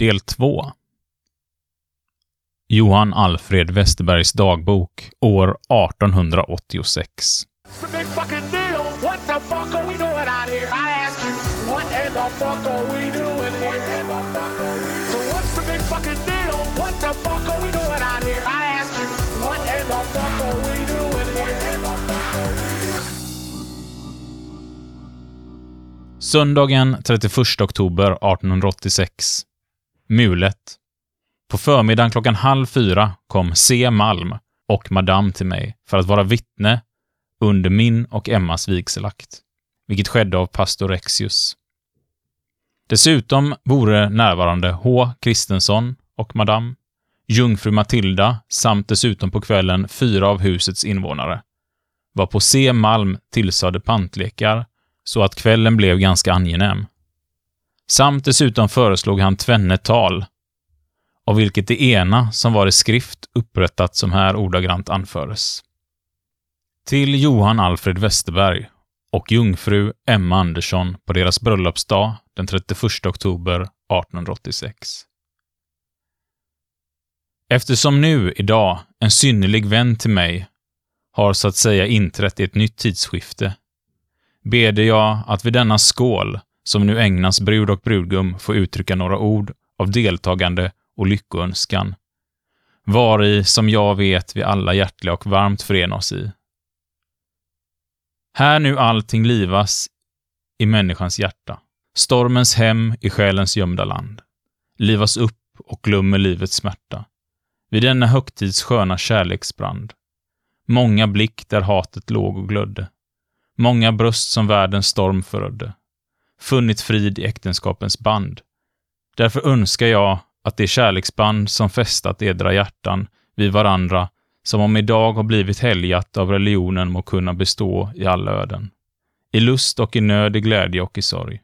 Del 2 Johan Alfred Westerbergs dagbok, år 1886. Söndagen 31 oktober 1886. Mulet. På förmiddagen klockan halv fyra kom C. Malm och Madame till mig för att vara vittne under min och Emmas vigselakt, vilket skedde av pastor Rexius. Dessutom vore närvarande H. Kristensson och Madame, jungfru Matilda samt dessutom på kvällen fyra av husets invånare, var på C. Malm tillsade pantlekar så att kvällen blev ganska angenäm. Samt dessutom föreslog han tvenne tal, av vilket det ena som var i skrift upprättat som här ordagrant anföres. Till Johan Alfred Westerberg och jungfru Emma Andersson på deras bröllopsdag den 31 oktober 1886. Eftersom nu, idag, en synnerlig vän till mig har så att säga inträtt i ett nytt tidsskifte, beder jag att vid denna skål, som nu ägnas brud och brudgum, få uttrycka några ord av deltagande och lyckoönskan, vari, som jag vet, vi alla hjärtliga och varmt förena oss i. Här nu allting livas i människans hjärta, stormens hem i själens gömda land, livas upp och glömmer livets smärta, vid denna högtids sköna kärleksbrand, många blick där hatet låg och glödde, många bröst som världens storm förödde, funnit frid i äktenskapens band. Därför önskar jag att det kärleksband som fästat edra hjärtan vid varandra, som om idag har blivit helgat av religionen må kunna bestå i alla öden. I lust och i nöd, i glädje och i sorg.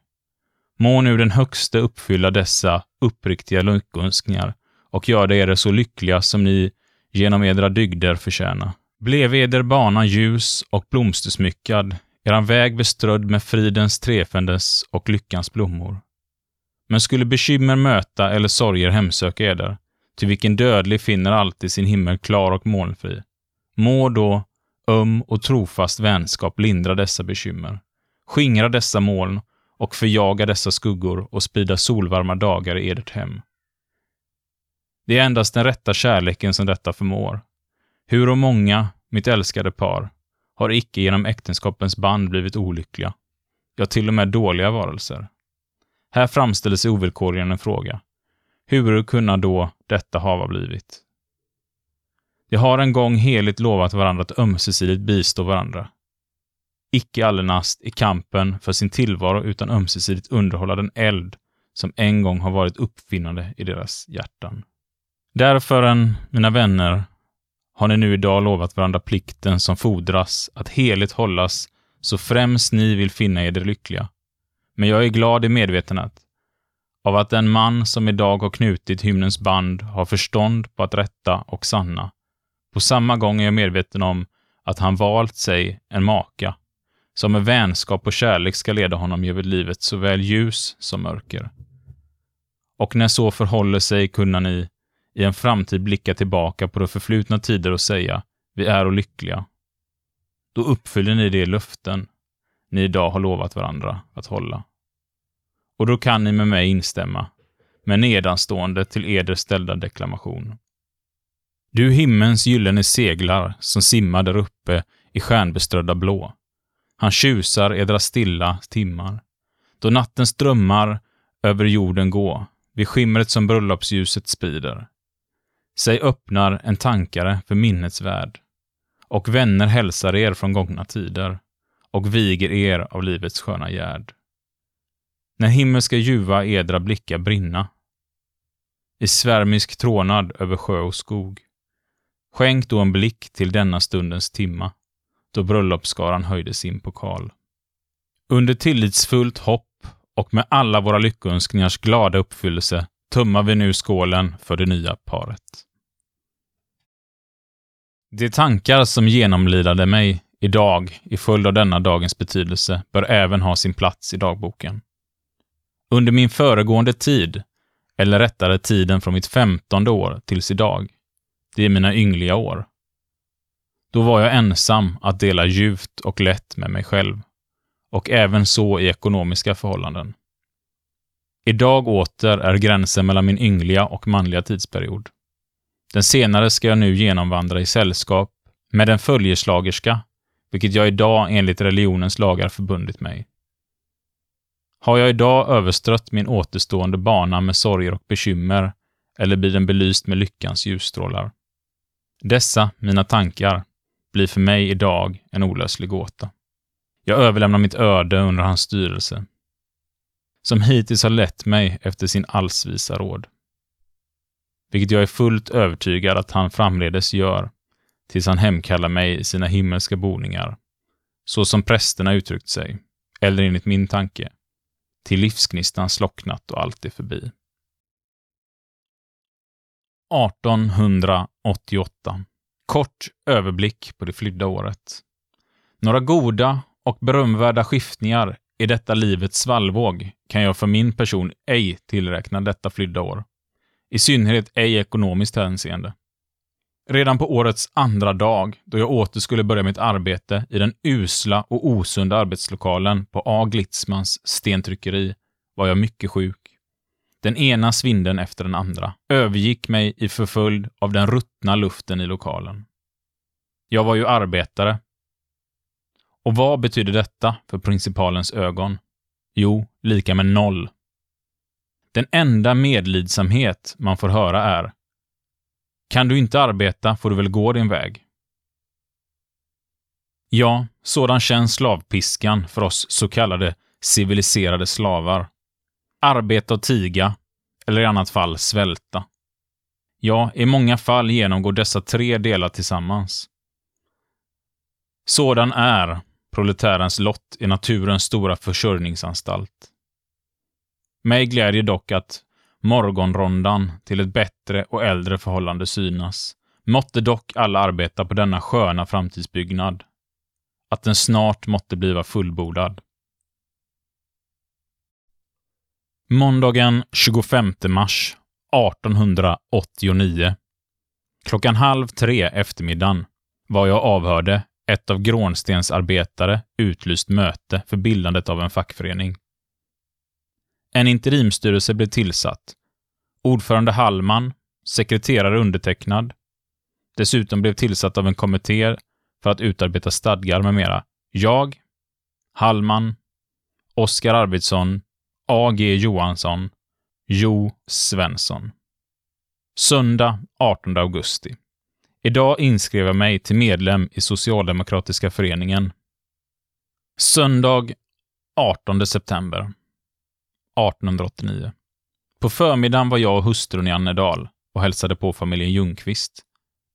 Må nu den högste uppfylla dessa uppriktiga lyckönskningar och göra er så lyckliga som ni genom edra dygder förtjäna. Blev eder bana ljus och blomstersmyckad, eran väg beströdd med fridens, trefändes och lyckans blommor. Men skulle bekymmer möta eller sorger hemsöka eder, till vilken dödlig finner alltid sin himmel klar och molnfri, må då öm och trofast vänskap lindra dessa bekymmer, skingra dessa moln och förjaga dessa skuggor och sprida solvarma dagar i edert hem. Det är endast den rätta kärleken som detta förmår. Hur och många, mitt älskade par, har icke genom äktenskapens band blivit olyckliga, ja, till och med dåliga varelser. Här framställer sig ovillkorligen en fråga. Hur kunna då detta hava blivit? De har en gång heligt lovat varandra att ömsesidigt bistå varandra. Icke allenast i kampen för sin tillvaro utan ömsesidigt underhålla den eld som en gång har varit uppfinnande i deras hjärtan. Därför, mina vänner, har ni nu idag lovat varandra plikten som fordras att heligt hållas så främst ni vill finna eder lyckliga. Men jag är glad i medvetandet av att den man som idag har knutit hymnens band har förstånd på att rätta och sanna. På samma gång är jag medveten om att han valt sig en maka, som med vänskap och kärlek ska leda honom över livet såväl ljus som mörker. Och när så förhåller sig kunna ni i en framtid blicka tillbaka på de förflutna tider och säga vi är och lyckliga. Då uppfyller ni de löften ni idag har lovat varandra att hålla. Och då kan ni med mig instämma, med nedanstående till eder ställda deklamation. Du himmens gyllene seglar som simmar där uppe i stjärnbeströdda blå. Han tjusar edra stilla timmar. Då nattens drömmar över jorden gå, vid skimret som bröllopsljuset sprider. Sig öppnar en tankare för minnets värld, och vänner hälsar er från gångna tider och viger er av livets sköna gärd. När himmelska ljuva edra blickar brinna, i svärmisk trånad över sjö och skog, skänk då en blick till denna stundens timma, då bröllopsskaran höjde sin pokal. Under tillitsfullt hopp och med alla våra lyckönskningars glada uppfyllelse tummar vi nu skålen för det nya paret. De tankar som genomlidade mig idag i följd av denna dagens betydelse bör även ha sin plats i dagboken. Under min föregående tid Eller rättare tiden från mitt femtonde år tills idag. Det är mina yngliga år. Då var jag ensam att dela djupt och lätt med mig själv. Och även så i ekonomiska förhållanden. Idag åter är gränsen mellan min yngliga och manliga tidsperiod. Den senare ska jag nu genomvandra i sällskap med en följeslagerska, vilket jag idag enligt religionens lagar förbundit mig. Har jag idag överstrött min återstående bana med sorger och bekymmer, eller blir den belyst med lyckans ljusstrålar? Dessa, mina tankar, blir för mig idag en olöslig gåta. Jag överlämnar mitt öde under hans styrelse, som hittills har lett mig efter sin allsvisa råd. Vilket jag är fullt övertygad att han framledes gör, tills han hemkallar mig i sina himmelska boningar, så som prästerna uttryckt sig, eller enligt min tanke, till livsgnistan slocknat och allt är förbi. 1888. Kort överblick på det flydda året. Några goda och berömvärda skiftningar i detta livets svallvåg kan jag för min person ej tillräkna detta flydda år. I synnerhet ej ekonomiskt hänseende. Redan på årets andra dag, då jag åter skulle börja mitt arbete i den usla och osunda arbetslokalen på A. Glitzmans stentryckeri, var jag mycket sjuk. Den ena svinden efter den andra övergick mig i förföljd av den ruttna luften i lokalen. Jag var ju arbetare. Och vad betyder detta för principalens ögon? Jo, lika med noll. Den enda medlidsamhet man får höra är Kan du inte arbeta får du väl gå din väg. Ja, sådan känns slavpiskan för oss så kallade civiliserade slavar arbeta och tiga, eller i annat fall svälta. Ja, i många fall genomgår dessa tre delar tillsammans. Sådan är proletärens lott i naturens stora försörjningsanstalt. Mig glädjer dock att morgonrondan till ett bättre och äldre förhållande synas. Måtte dock alla arbeta på denna sköna framtidsbyggnad. Att den snart måtte bliva fullbordad. Måndagen 25 mars 1889. Klockan halv tre eftermiddagen var jag avhörde ett av Grånstens arbetare utlyst möte för bildandet av en fackförening. En interimstyrelse blev tillsatt. Ordförande Hallman, sekreterare undertecknad. Dessutom blev tillsatt av en kommitté för att utarbeta stadgar med mera. Jag, Hallman, Oskar Arvidsson A.G. Johansson, Jo Svensson. Söndag 18 augusti. Idag inskrev jag mig till medlem i Socialdemokratiska föreningen. Söndag 18 september 1889. På förmiddagen var jag och hustrun i Annedal och hälsade på familjen Ljungqvist.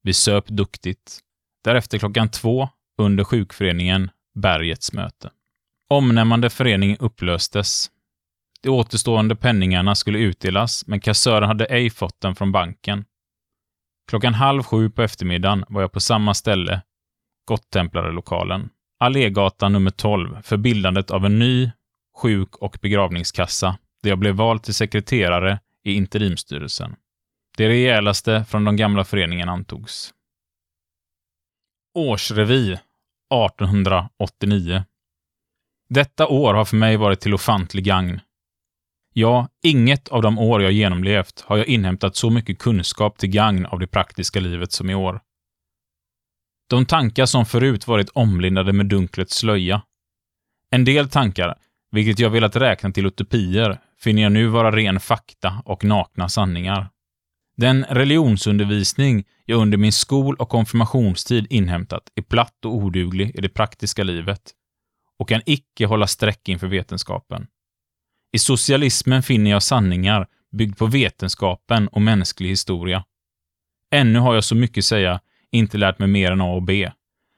Vi söp duktigt. Därefter klockan två under sjukföreningen Bergets möte. Omnämnande förening upplöstes de återstående penningarna skulle utdelas, men kassören hade ej fått den från banken. Klockan halv sju på eftermiddagen var jag på samma ställe, Gottemplarelokalen, Allégatan nummer 12, för bildandet av en ny sjuk och begravningskassa, där jag blev vald till sekreterare i interimstyrelsen. Det rejälaste från de gamla föreningen antogs. Årsrevy 1889 Detta år har för mig varit till ofantlig gagn. Ja, inget av de år jag genomlevt har jag inhämtat så mycket kunskap till gagn av det praktiska livet som i år. De tankar som förut varit omlindade med dunklets slöja. En del tankar, vilket jag velat räkna till utopier, finner jag nu vara ren fakta och nakna sanningar. Den religionsundervisning jag under min skol och konfirmationstid inhämtat är platt och oduglig i det praktiska livet och kan icke hålla streck inför vetenskapen. I socialismen finner jag sanningar byggd på vetenskapen och mänsklig historia. Ännu har jag så mycket säga inte lärt mig mer än A och B,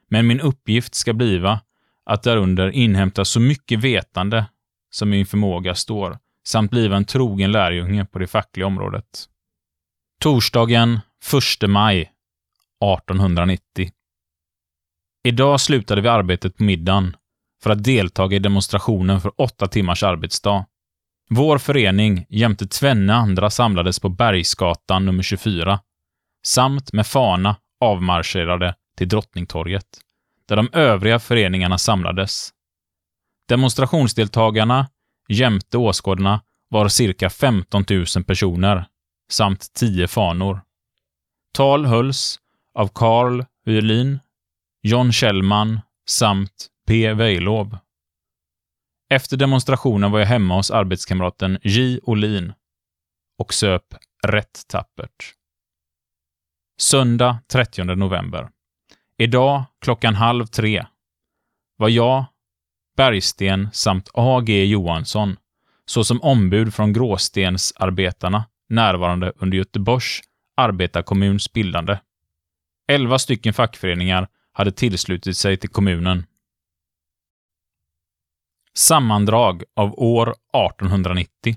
men min uppgift ska bliva att därunder inhämta så mycket vetande som min förmåga står, samt bliva en trogen lärjunge på det fackliga området. Torsdagen 1 maj 1890. Idag slutade vi arbetet på middagen för att deltaga i demonstrationen för åtta timmars arbetsdag. Vår förening jämte tvenne andra samlades på Bergsgatan nummer 24, samt med fana avmarscherade till Drottningtorget, där de övriga föreningarna samlades. Demonstrationsdeltagarna jämte åskådarna var cirka 15 000 personer, samt tio fanor. Tal hölls av Carl Hylin, John Kjellman samt P. Weilov. Efter demonstrationen var jag hemma hos arbetskamraten J. Olin och söp rätt tappert. Söndag 30 november. Idag klockan halv tre var jag, Bergsten samt A.G. Johansson såsom ombud från Gråstensarbetarna närvarande under Göteborgs arbetarkommuns bildande. Elva stycken fackföreningar hade tillslutit sig till kommunen. Sammandrag av år 1890.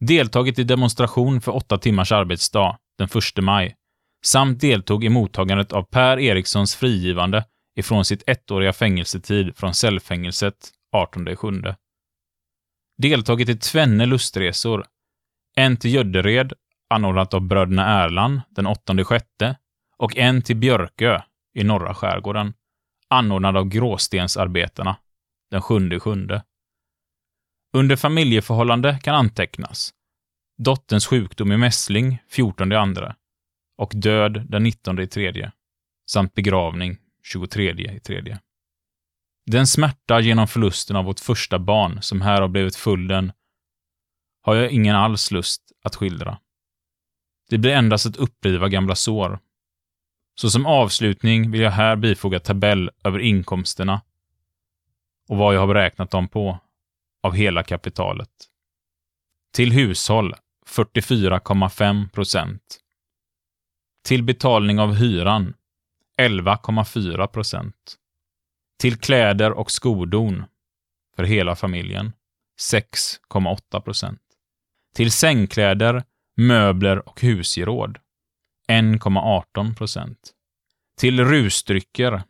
Deltagit i demonstration för åtta timmars arbetsdag den 1 maj samt deltog i mottagandet av Per Erikssons frigivande ifrån sitt ettåriga fängelsetid från cellfängelset 1807. Deltagit i tvenne lustresor. En till Göddered, anordnat av bröderna Erland den 8 sjätte och en till Björkö i norra skärgården, anordnad av Gråstensarbetarna den 7 sjunde. Under familjeförhållande kan antecknas dotterns sjukdom i mässling 14 andra och död den 19 i tredje samt begravning 23 i tredje. Den smärta genom förlusten av vårt första barn som här har blivit följden har jag ingen alls lust att skildra. Det blir endast att uppriva gamla sår. Så som avslutning vill jag här bifoga tabell över inkomsterna och vad jag har beräknat dem på av hela kapitalet. Till hushåll 44,5 procent. Till betalning av hyran 11,4 procent. Till kläder och skodon för hela familjen 6,8 procent. Till sängkläder, möbler och husgeråd 1,18 procent. Till rusdrycker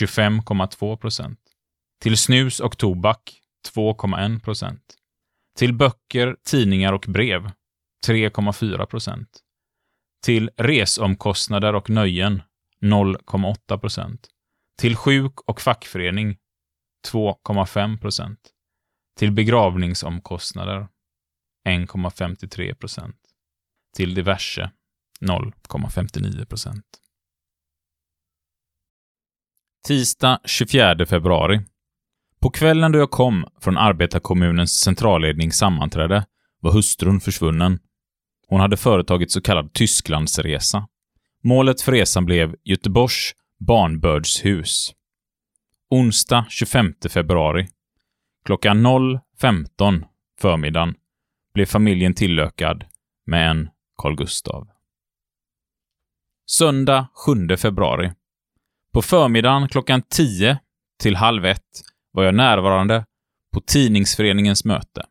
25,2 procent. Till snus och tobak 2,1 procent. Till böcker, tidningar och brev 3,4 procent. Till resomkostnader och nöjen 0,8 procent. Till sjuk och fackförening 2,5 procent. Till begravningsomkostnader 1,53 procent. Till diverse 0,59 procent. Tisdag 24 februari. På kvällen då jag kom från arbetarkommunens Centrallednings sammanträde var hustrun försvunnen. Hon hade företagit så kallad Tysklandsresa. Målet för resan blev Göteborgs barnbördshus. Onsdag 25 februari. Klockan 0.15 förmiddagen blev familjen tillökad med en Carl Gustav. Söndag 7 februari. På förmiddagen klockan 10 till halv ett var jag närvarande på Tidningsföreningens möte.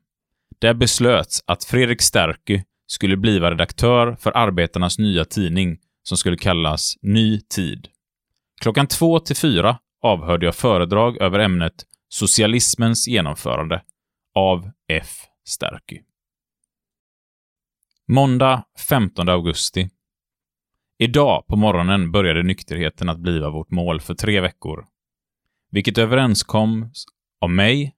Där beslöts att Fredrik Sterky skulle bliva redaktör för arbetarnas nya tidning som skulle kallas Ny Tid. Klockan två till fyra avhörde jag föredrag över ämnet Socialismens genomförande av F. Sterky. Måndag 15 augusti. Idag på morgonen började nykterheten att bliva vårt mål för tre veckor. Vilket överenskoms av mig,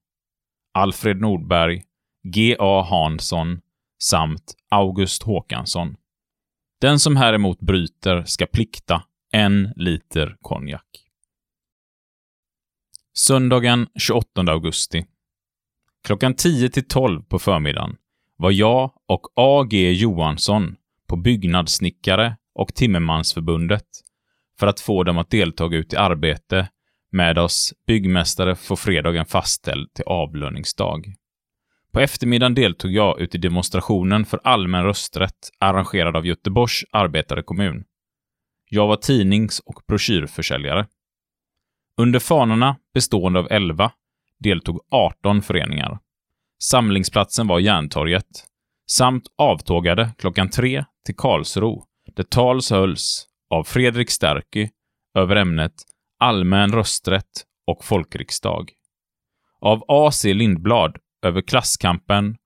Alfred Nordberg, G.A. Hansson samt August Håkansson. Den som häremot bryter ska plikta en liter konjak. Söndagen 28 augusti. Klockan 10 till 12 på förmiddagen var jag och A.G. Johansson på Byggnadssnickare och Timmermansförbundet för att få dem att deltaga ut i arbete med oss byggmästare får fredagen fastställd till avlöningsdag. På eftermiddagen deltog jag ut i demonstrationen för allmän rösträtt arrangerad av Göteborgs arbetarekommun. Jag var tidnings och broschyrförsäljare. Under fanorna, bestående av 11, deltog 18 föreningar. Samlingsplatsen var Järntorget, samt avtågade klockan tre till Karlsro, där tals hölls av Fredrik Sterky över ämnet allmän rösträtt och folkriksdag. Av A.C. Lindblad över klasskampen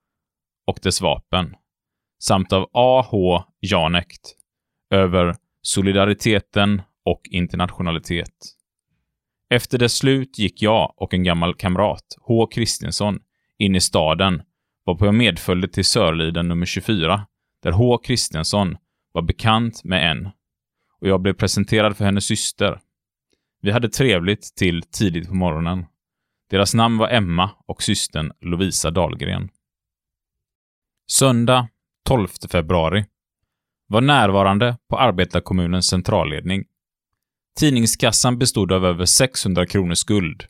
och dess vapen, samt av A.H. Janekt över solidariteten och internationalitet. Efter dess slut gick jag och en gammal kamrat, H. Kristinsson, in i staden, varpå jag medföljde till Sörliden nummer 24, där H. Kristinsson var bekant med en och jag blev presenterad för hennes syster. Vi hade trevligt till tidigt på morgonen. Deras namn var Emma och systern Lovisa Dahlgren. Söndag 12 februari. Var närvarande på arbetarkommunens centralledning. Tidningskassan bestod av över 600 kronor skuld.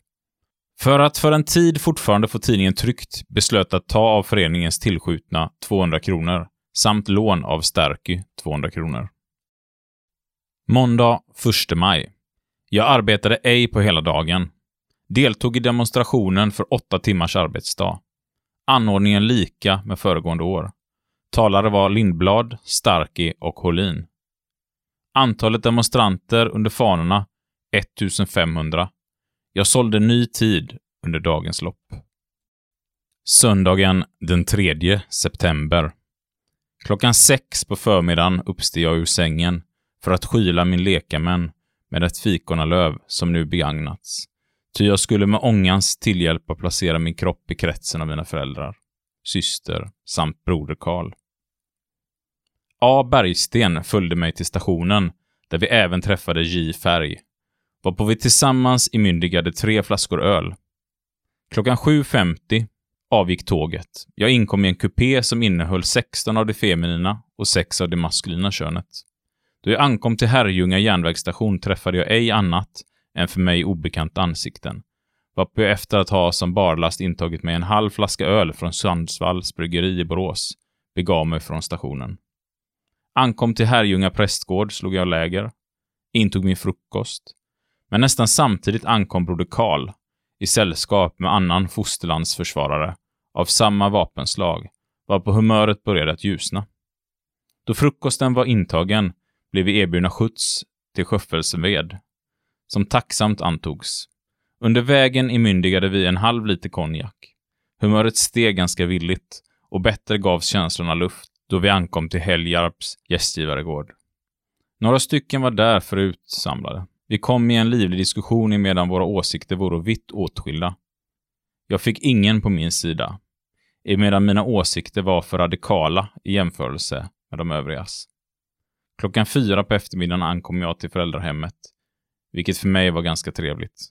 För att för en tid fortfarande få tidningen tryckt beslöt att ta av föreningens tillskjutna 200 kronor samt lån av Stärky 200 kronor. Måndag 1 maj. Jag arbetade ej på hela dagen. Deltog i demonstrationen för åtta timmars arbetsdag. Anordningen lika med föregående år. Talare var Lindblad, Starki och Holin. Antalet demonstranter under fanorna 1500. Jag sålde ny tid under dagens lopp. Söndagen den 3 september. Klockan sex på förmiddagen uppsteg jag ur sängen för att skyla min lekamän med ett fikonalöv som nu begagnats. Ty jag skulle med ångans tillhjälp placera min kropp i kretsen av mina föräldrar, syster samt broder Karl. A. Bergsten följde mig till stationen, där vi även träffade J. Färg, varpå vi tillsammans imyndigade tre flaskor öl. Klockan 7.50 avgick tåget. Jag inkom i en kupé som innehöll 16 av det feminina och 6 av det maskulina könet. Då jag ankom till Herrljunga järnvägsstation träffade jag ej annat än för mig obekanta ansikten, varpå jag efter att ha som barlast intagit mig en halv flaska öl från Sundsvalls bryggeri i Borås begav mig från stationen. Ankom till Herrljunga prästgård, slog jag läger, intog min frukost, men nästan samtidigt ankom broder Karl i sällskap med annan fosterlandsförsvarare av samma vapenslag, varpå humöret började att ljusna. Då frukosten var intagen blev vi erbjudna skjuts till Sköffelsved, som tacksamt antogs. Under vägen imyndigade vi en halv liter konjak. Humöret steg ganska villigt och bättre gavs känslorna luft då vi ankom till Helgarps gästgivaregård. Några stycken var där förut samlade. Vi kom i en livlig diskussion emedan våra åsikter vore vitt åtskilda. Jag fick ingen på min sida, emedan mina åsikter var för radikala i jämförelse med de övrigas. Klockan fyra på eftermiddagen ankom jag till föräldrahemmet, vilket för mig var ganska trevligt.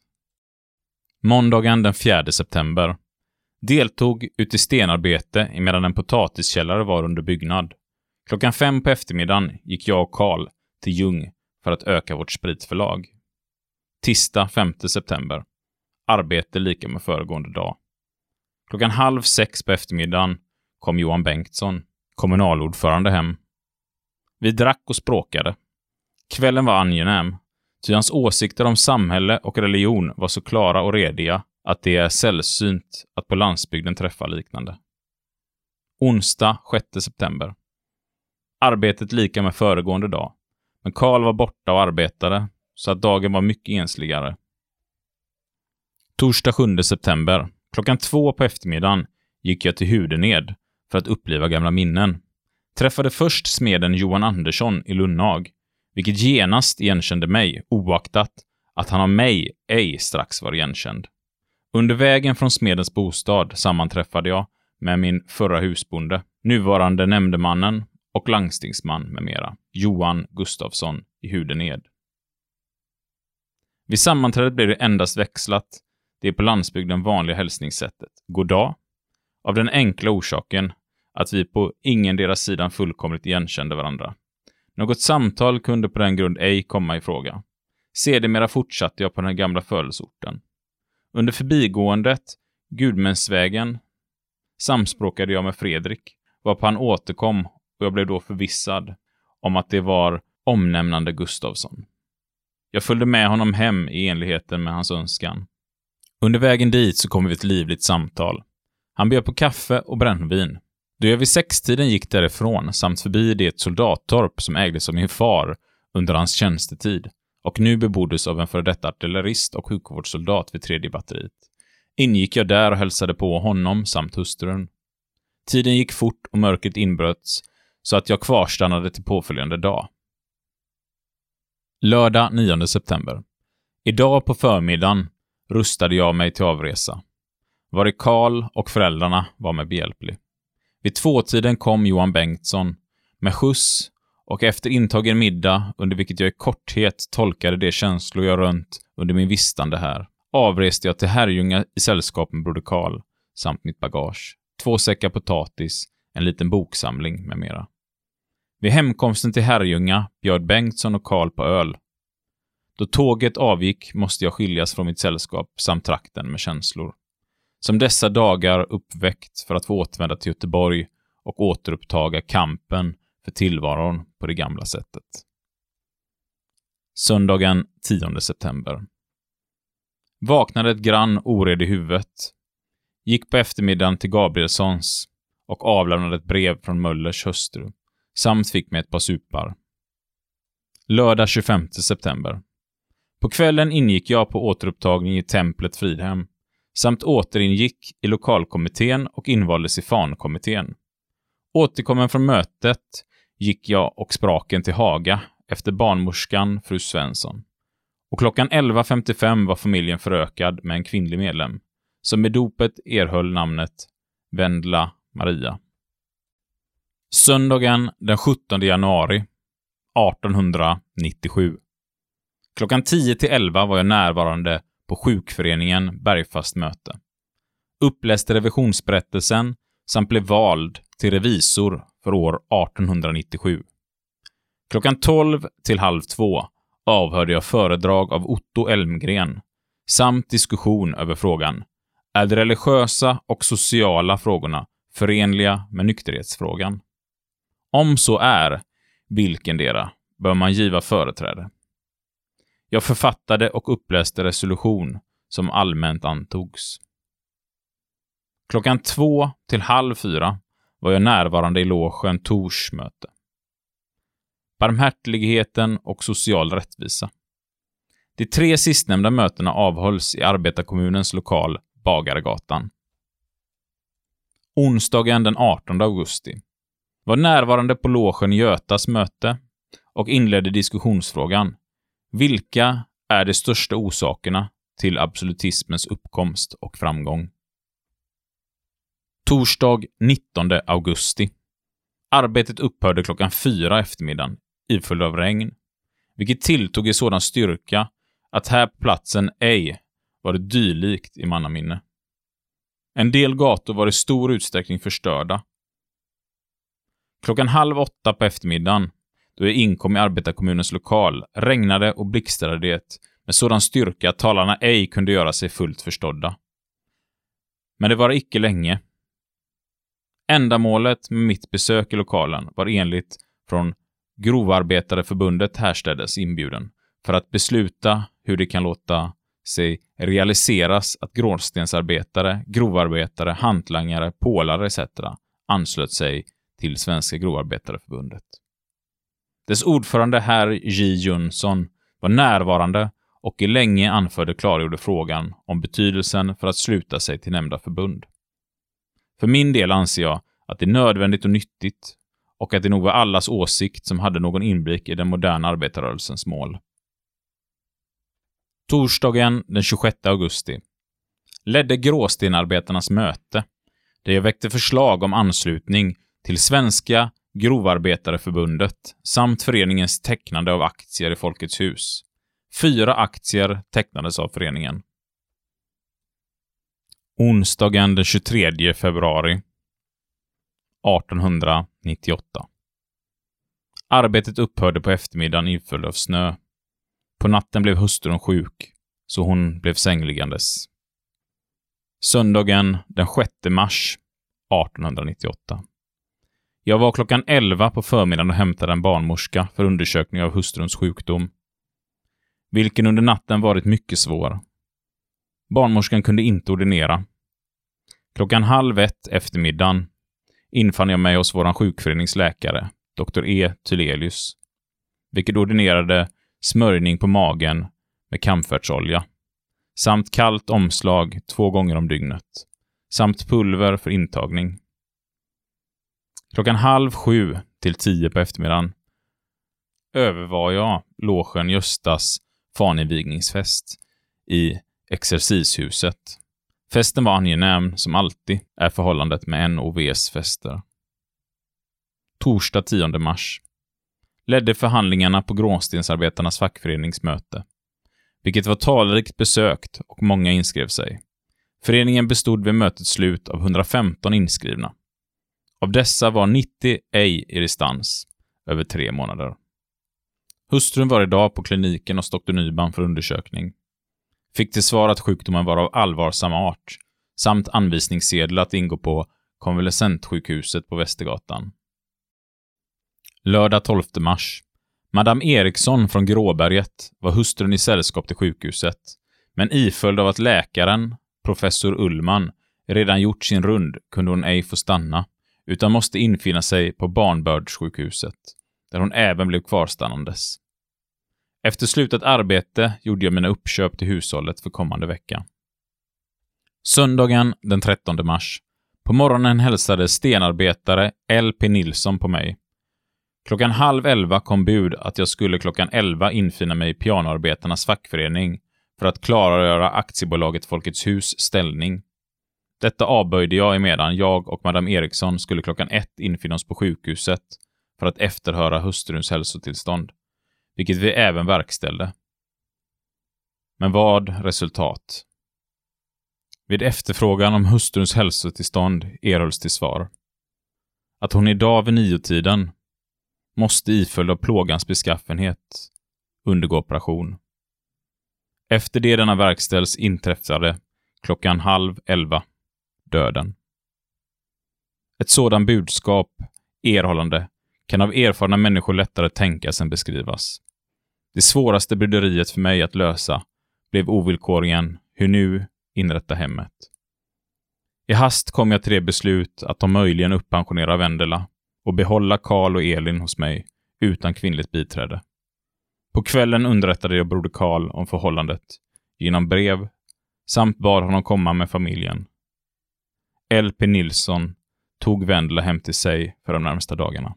Måndagen den 4 september. Deltog ut i stenarbete medan en potatiskällare var under byggnad. Klockan fem på eftermiddagen gick jag och Karl till Ljung för att öka vårt spritförlag. Tisdag 5 september. Arbete lika med föregående dag. Klockan halv sex på eftermiddagen kom Johan Bengtsson, kommunalordförande, hem vi drack och språkade. Kvällen var angenäm, ty hans åsikter om samhälle och religion var så klara och rediga att det är sällsynt att på landsbygden träffa liknande. Onsdag 6 september. Arbetet lika med föregående dag, men Karl var borta och arbetade, så att dagen var mycket ensligare. Torsdag 7 september. Klockan två på eftermiddagen gick jag till Hudened för att uppliva gamla minnen träffade först smeden Johan Andersson i Lunnag, vilket genast igenkände mig, oaktat att han av mig ej strax var igenkänd. Under vägen från smedens bostad sammanträffade jag med min förra husbonde, nuvarande nämndemannen och langstingsman med mera, Johan Gustafsson i Hudened. Vid sammanträdet blev det endast växlat det på landsbygden vanliga hälsningssättet, god dag, av den enkla orsaken att vi på ingen deras sidan fullkomligt igenkände varandra. Något samtal kunde på den grund ej komma i fråga. Sedermera fortsatte jag på den gamla födelseorten. Under förbigåendet, Gudmänsvägen, samspråkade jag med Fredrik, varpå han återkom och jag blev då förvissad om att det var omnämnande Gustavsson. Jag följde med honom hem i enligheten med hans önskan. Under vägen dit så kom vi ett livligt samtal. Han bjöd på kaffe och brännvin, då jag vid sextiden gick därifrån samt förbi det soldattorp som ägdes av min far under hans tjänstetid och nu beboddes av en före detta artillerist och sjukvårdssoldat vid tredje batteriet, ingick jag där och hälsade på honom samt hustrun. Tiden gick fort och mörkret inbröts, så att jag kvarstannade till påföljande dag. Lördag 9 september. Idag på förmiddagen rustade jag mig till avresa. Var i Karl och föräldrarna var mig behjälplig. Vid tvåtiden kom Johan Bengtsson med skjuts och efter intagen middag, under vilket jag i korthet tolkade de känslor jag rönt under min vistande här, avreste jag till Herrljunga i sällskap med broder Karl samt mitt bagage, två säckar potatis, en liten boksamling med mera. Vid hemkomsten till Herrljunga bjöd Bengtsson och Karl på öl. Då tåget avgick måste jag skiljas från mitt sällskap samt trakten med känslor. Som dessa dagar uppväckt för att få återvända till Göteborg och återupptaga kampen för tillvaron på det gamla sättet. Söndagen 10 september. Vaknade ett grann ored i huvudet. Gick på eftermiddagen till Gabrielssons och avlämnade ett brev från Möllers hustru, samt fick mig ett par supar. Lördag 25 september. På kvällen ingick jag på återupptagning i templet Fridhem, samt återingick i lokalkommittén och invaldes i fankommittén. Återkommen från mötet gick jag och spraken till Haga efter barnmorskan fru Svensson. Och klockan 11.55 var familjen förökad med en kvinnlig medlem, som med dopet erhöll namnet Vendla Maria. Söndagen den 17 januari 1897. Klockan 10 till 11 var jag närvarande på sjukföreningen Bergfast möte. Uppläste revisionsberättelsen samt blev vald till revisor för år 1897. Klockan 12 till halv två avhörde jag föredrag av Otto Elmgren samt diskussion över frågan är de religiösa och sociala frågorna förenliga med nykterhetsfrågan? Om så är, vilken dera bör man giva företräde? Jag författade och uppläste resolution som allmänt antogs. Klockan två till halv fyra var jag närvarande i logen Tors möte. Barmhärtigheten och social rättvisa. De tre sistnämnda mötena avhölls i arbetarkommunens lokal Bagaregatan. Onsdagen den 18 augusti var närvarande på logen Götas möte och inledde diskussionsfrågan vilka är de största orsakerna till absolutismens uppkomst och framgång? Torsdag 19 augusti. Arbetet upphörde klockan fyra eftermiddagen, iföljd av regn, vilket tilltog i sådan styrka att här på platsen ej var det dylikt i mannaminne. En del gator var i stor utsträckning förstörda. Klockan halv åtta på eftermiddagen, då jag inkom i arbetarkommunens lokal, regnade och blixtrade det med sådan styrka att talarna ej kunde göra sig fullt förstådda. Men det var icke länge Ändamålet med mitt besök i lokalen var enligt från Grovarbetareförbundet härstädes inbjuden för att besluta hur det kan låta sig realiseras att gråstensarbetare, grovarbetare, hantlangare, pålare etc. anslöt sig till Svenska Grovarbetareförbundet. Dess ordförande herr J. Jönsson var närvarande och i länge anförde klargjorde frågan om betydelsen för att sluta sig till nämnda förbund. För min del anser jag att det är nödvändigt och nyttigt och att det nog var allas åsikt som hade någon inblick i den moderna arbetarrörelsens mål. Torsdagen den 26 augusti ledde Gråstenarbetarnas möte, där jag väckte förslag om anslutning till Svenska Grovarbetareförbundet samt föreningens tecknande av aktier i Folkets hus. Fyra aktier tecknades av föreningen. Onsdagen den 23 februari 1898. Arbetet upphörde på eftermiddagen inföljd av snö. På natten blev hustrun sjuk, så hon blev sängliggandes. Söndagen den 6 mars 1898. Jag var klockan 11 på förmiddagen och hämtade en barnmorska för undersökning av hustruns sjukdom, vilken under natten varit mycket svår. Barnmorskan kunde inte ordinera. Klockan halv ett eftermiddagen infann jag mig hos vår sjukföreningsläkare, Dr. E. Tylelius, vilket ordinerade smörjning på magen med kamfertsolja, samt kallt omslag två gånger om dygnet, samt pulver för intagning. Klockan halv sju till tio på eftermiddagen övervar jag logen Göstas faninvigningsfest i Exercishuset. Festen var angenäm, som alltid är förhållandet med NOVs fester. Torsdag 10 mars. Ledde förhandlingarna på Gråstensarbetarnas fackföreningsmöte, vilket var talrikt besökt och många inskrev sig. Föreningen bestod vid mötets slut av 115 inskrivna. Av dessa var 90 ej i distans över tre månader. Hustrun var idag på kliniken hos doktor Nyman för undersökning. Fick till svar att sjukdomen var av allvarsam art, samt anvisningssedel att ingå på konvalescentsjukhuset på Västergatan. Lördag 12 mars. Madame Eriksson från Gråberget var hustrun i sällskap till sjukhuset, men iföljd av att läkaren, professor Ullman, redan gjort sin rund kunde hon ej få stanna, utan måste infinna sig på barnbördssjukhuset, där hon även blev kvarstannandes. Efter slutat arbete gjorde jag mina uppköp till hushållet för kommande vecka. Söndagen den 13 mars. På morgonen hälsade stenarbetare L.P. Nilsson på mig. Klockan halv elva kom bud att jag skulle klockan elva infinna mig i pianoarbetarnas fackförening för att klargöra aktiebolaget Folkets Hus ställning. Detta avböjde jag emedan jag och Madame Eriksson skulle klockan ett infinna oss på sjukhuset för att efterhöra hustruns hälsotillstånd vilket vi även verkställde. Men vad resultat? Vid efterfrågan om hustruns hälsotillstånd erhölls till svar att hon idag vid niotiden måste iföljd av plågans beskaffenhet undergå operation. Efter det denna verkställs inträffade klockan halv elva döden. Ett sådant budskap, erhållande, kan av erfarna människor lättare tänkas än beskrivas. Det svåraste bryderiet för mig att lösa blev ovillkorligen hur nu inrätta hemmet. I hast kom jag till det beslut att om möjligen uppensionera Vendela och behålla Karl och Elin hos mig utan kvinnligt biträde. På kvällen underrättade jag broder Karl om förhållandet genom brev samt bad honom komma med familjen. L.P. Nilsson tog Vendela hem till sig för de närmsta dagarna.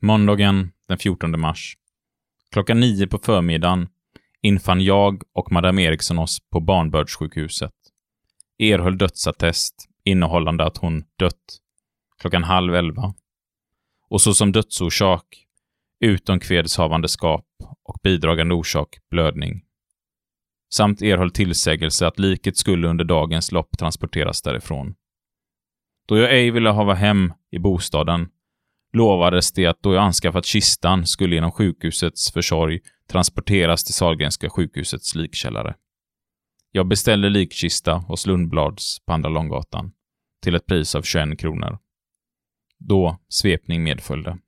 Måndagen den 14 mars. Klockan nio på förmiddagen infann jag och Madame Eriksson oss på barnbördssjukhuset. Erhöll dödsattest innehållande att hon dött klockan halv elva. Och såsom dödsorsak utom kvedshavandeskap och bidragande orsak blödning. Samt erhöll tillsägelse att liket skulle under dagens lopp transporteras därifrån. Då jag ej ville hava hem i bostaden lovades det att då jag anskaffat kistan skulle genom sjukhusets försorg transporteras till Sahlgrenska sjukhusets likkällare. Jag beställde likkista hos Lundblads på Andra Långgatan till ett pris av 21 kronor. Då svepning medföljde.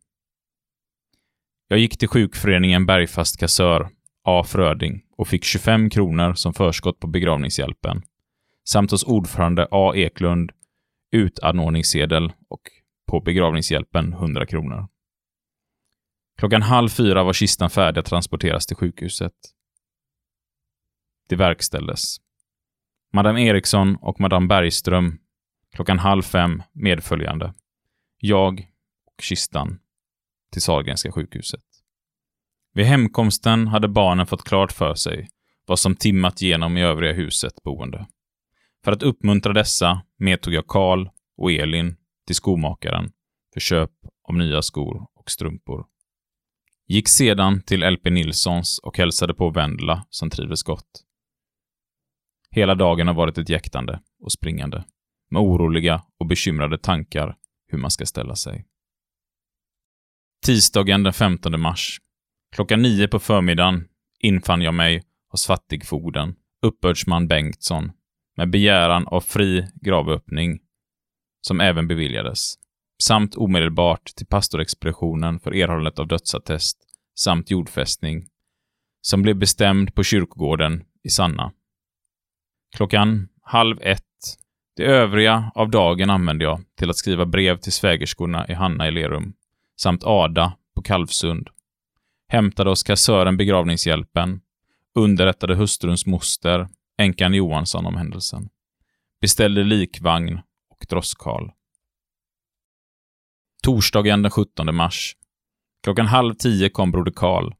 Jag gick till sjukföreningen Bergfast kassör, A. Fröding, och fick 25 kronor som förskott på begravningshjälpen, samt hos ordförande A. Eklund utanordningssedel och på begravningshjälpen 100 kronor. Klockan halv fyra var kistan färdig att transporteras till sjukhuset. Det verkställdes. Madame Eriksson och Madame Bergström klockan halv fem medföljande. Jag och kistan till Sahlgrenska sjukhuset. Vid hemkomsten hade barnen fått klart för sig vad som timmat genom i övriga huset boende. För att uppmuntra dessa medtog jag Karl och Elin till skomakaren för köp av nya skor och strumpor. Gick sedan till LP Nilssons och hälsade på Vendla som trivdes gott. Hela dagen har varit ett jäktande och springande, med oroliga och bekymrade tankar hur man ska ställa sig. Tisdagen den 15 mars. Klockan nio på förmiddagen infann jag mig hos fattigfogden, uppbördsman Bengtsson, med begäran av fri gravöppning som även beviljades, samt omedelbart till pastorexpeditionen för erhållandet av dödsattest samt jordfästning, som blev bestämd på kyrkogården i Sanna. Klockan halv ett. Det övriga av dagen använde jag till att skriva brev till svägerskorna i Hanna i Lerum, samt Ada på Kalvsund. Hämtade hos kassören begravningshjälpen, underrättade hustruns moster, änkan Johansson, om händelsen. Beställde likvagn och droskhal. Torsdagen den 17 mars. Klockan halv tio kom broder Karl.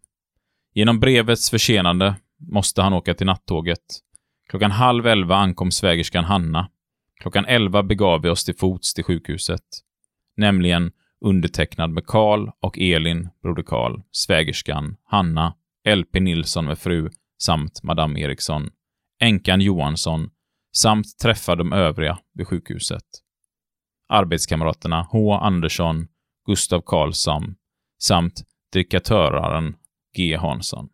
Genom brevets försenande måste han åka till nattåget. Klockan halv elva ankom svägerskan Hanna. Klockan elva begav vi oss till fots till sjukhuset. Nämligen undertecknad med Karl och Elin, broder Karl, svägerskan, Hanna, LP Nilsson med fru samt Madame Eriksson, änkan Johansson samt träffa de övriga vid sjukhuset. Arbetskamraterna H. Andersson, Gustav Karlsson samt drickatöraren G. Hansson.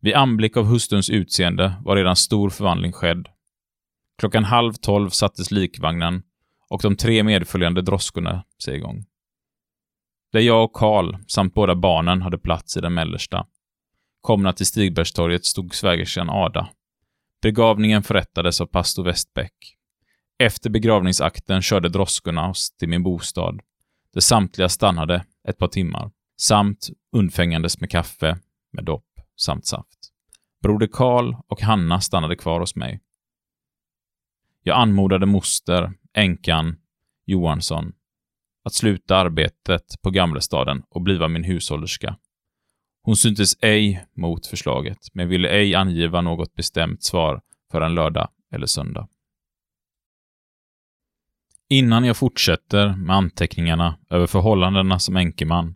Vid anblick av hustruns utseende var redan stor förvandling skedd. Klockan halv tolv sattes likvagnen och de tre medföljande droskorna sig igång. Där jag och Karl samt båda barnen hade plats i den mellersta. Komna till Stigbergstorget stod svägerskan Ada. Begravningen förrättades av pastor Westbäck. Efter begravningsakten körde droskorna oss till min bostad, där samtliga stannade ett par timmar, samt undfängandes med kaffe, med dopp samt saft. Broder Karl och Hanna stannade kvar hos mig. Jag anmodade moster, änkan, Johansson, att sluta arbetet på Gamlestaden och bliva min hushållerska. Hon syntes ej mot förslaget, men ville ej angiva något bestämt svar för en lördag eller söndag. Innan jag fortsätter med anteckningarna över förhållandena som enkeman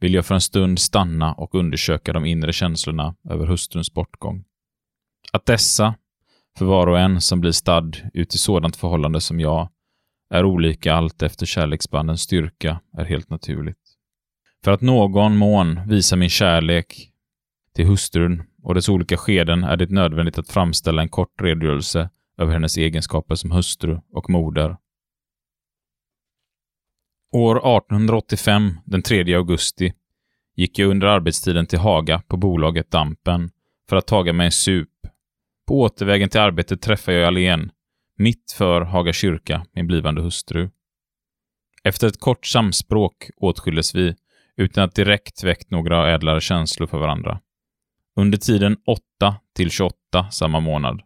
vill jag för en stund stanna och undersöka de inre känslorna över hustruns bortgång. Att dessa, för var och en som blir stadd ut i sådant förhållande som jag, är olika allt efter kärleksbandens styrka är helt naturligt. För att någon mån visa min kärlek till hustrun och dess olika skeden är det nödvändigt att framställa en kort redogörelse över hennes egenskaper som hustru och moder. År 1885, den 3 augusti, gick jag under arbetstiden till Haga på bolaget Dampen för att taga mig en sup. På återvägen till arbetet träffade jag Alén, mitt för Haga kyrka, min blivande hustru. Efter ett kort samspråk åtskildes vi, utan att direkt väckt några ädlare känslor för varandra. Under tiden 8 till 28 samma månad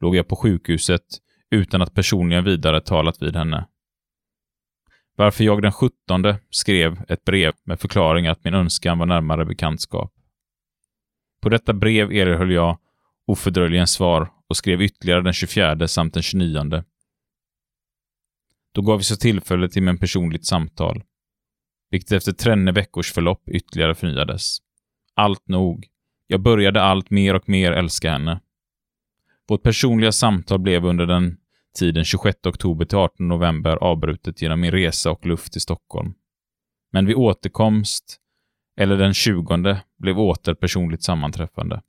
låg jag på sjukhuset utan att personligen vidare talat vid henne. Varför jag den 17 skrev ett brev med förklaring att min önskan var närmare bekantskap. På detta brev erhöll jag ofördröjligen svar och skrev ytterligare den 24 samt den 29. Då gav vi så tillfälle till en personligt samtal, vilket efter trenne veckors förlopp ytterligare förnyades. Allt nog. Jag började allt mer och mer älska henne. Vårt personliga samtal blev under den tiden 26 oktober till 18 november avbrutet genom min resa och luft till Stockholm. Men vid återkomst, eller den 20, blev åter personligt sammanträffande.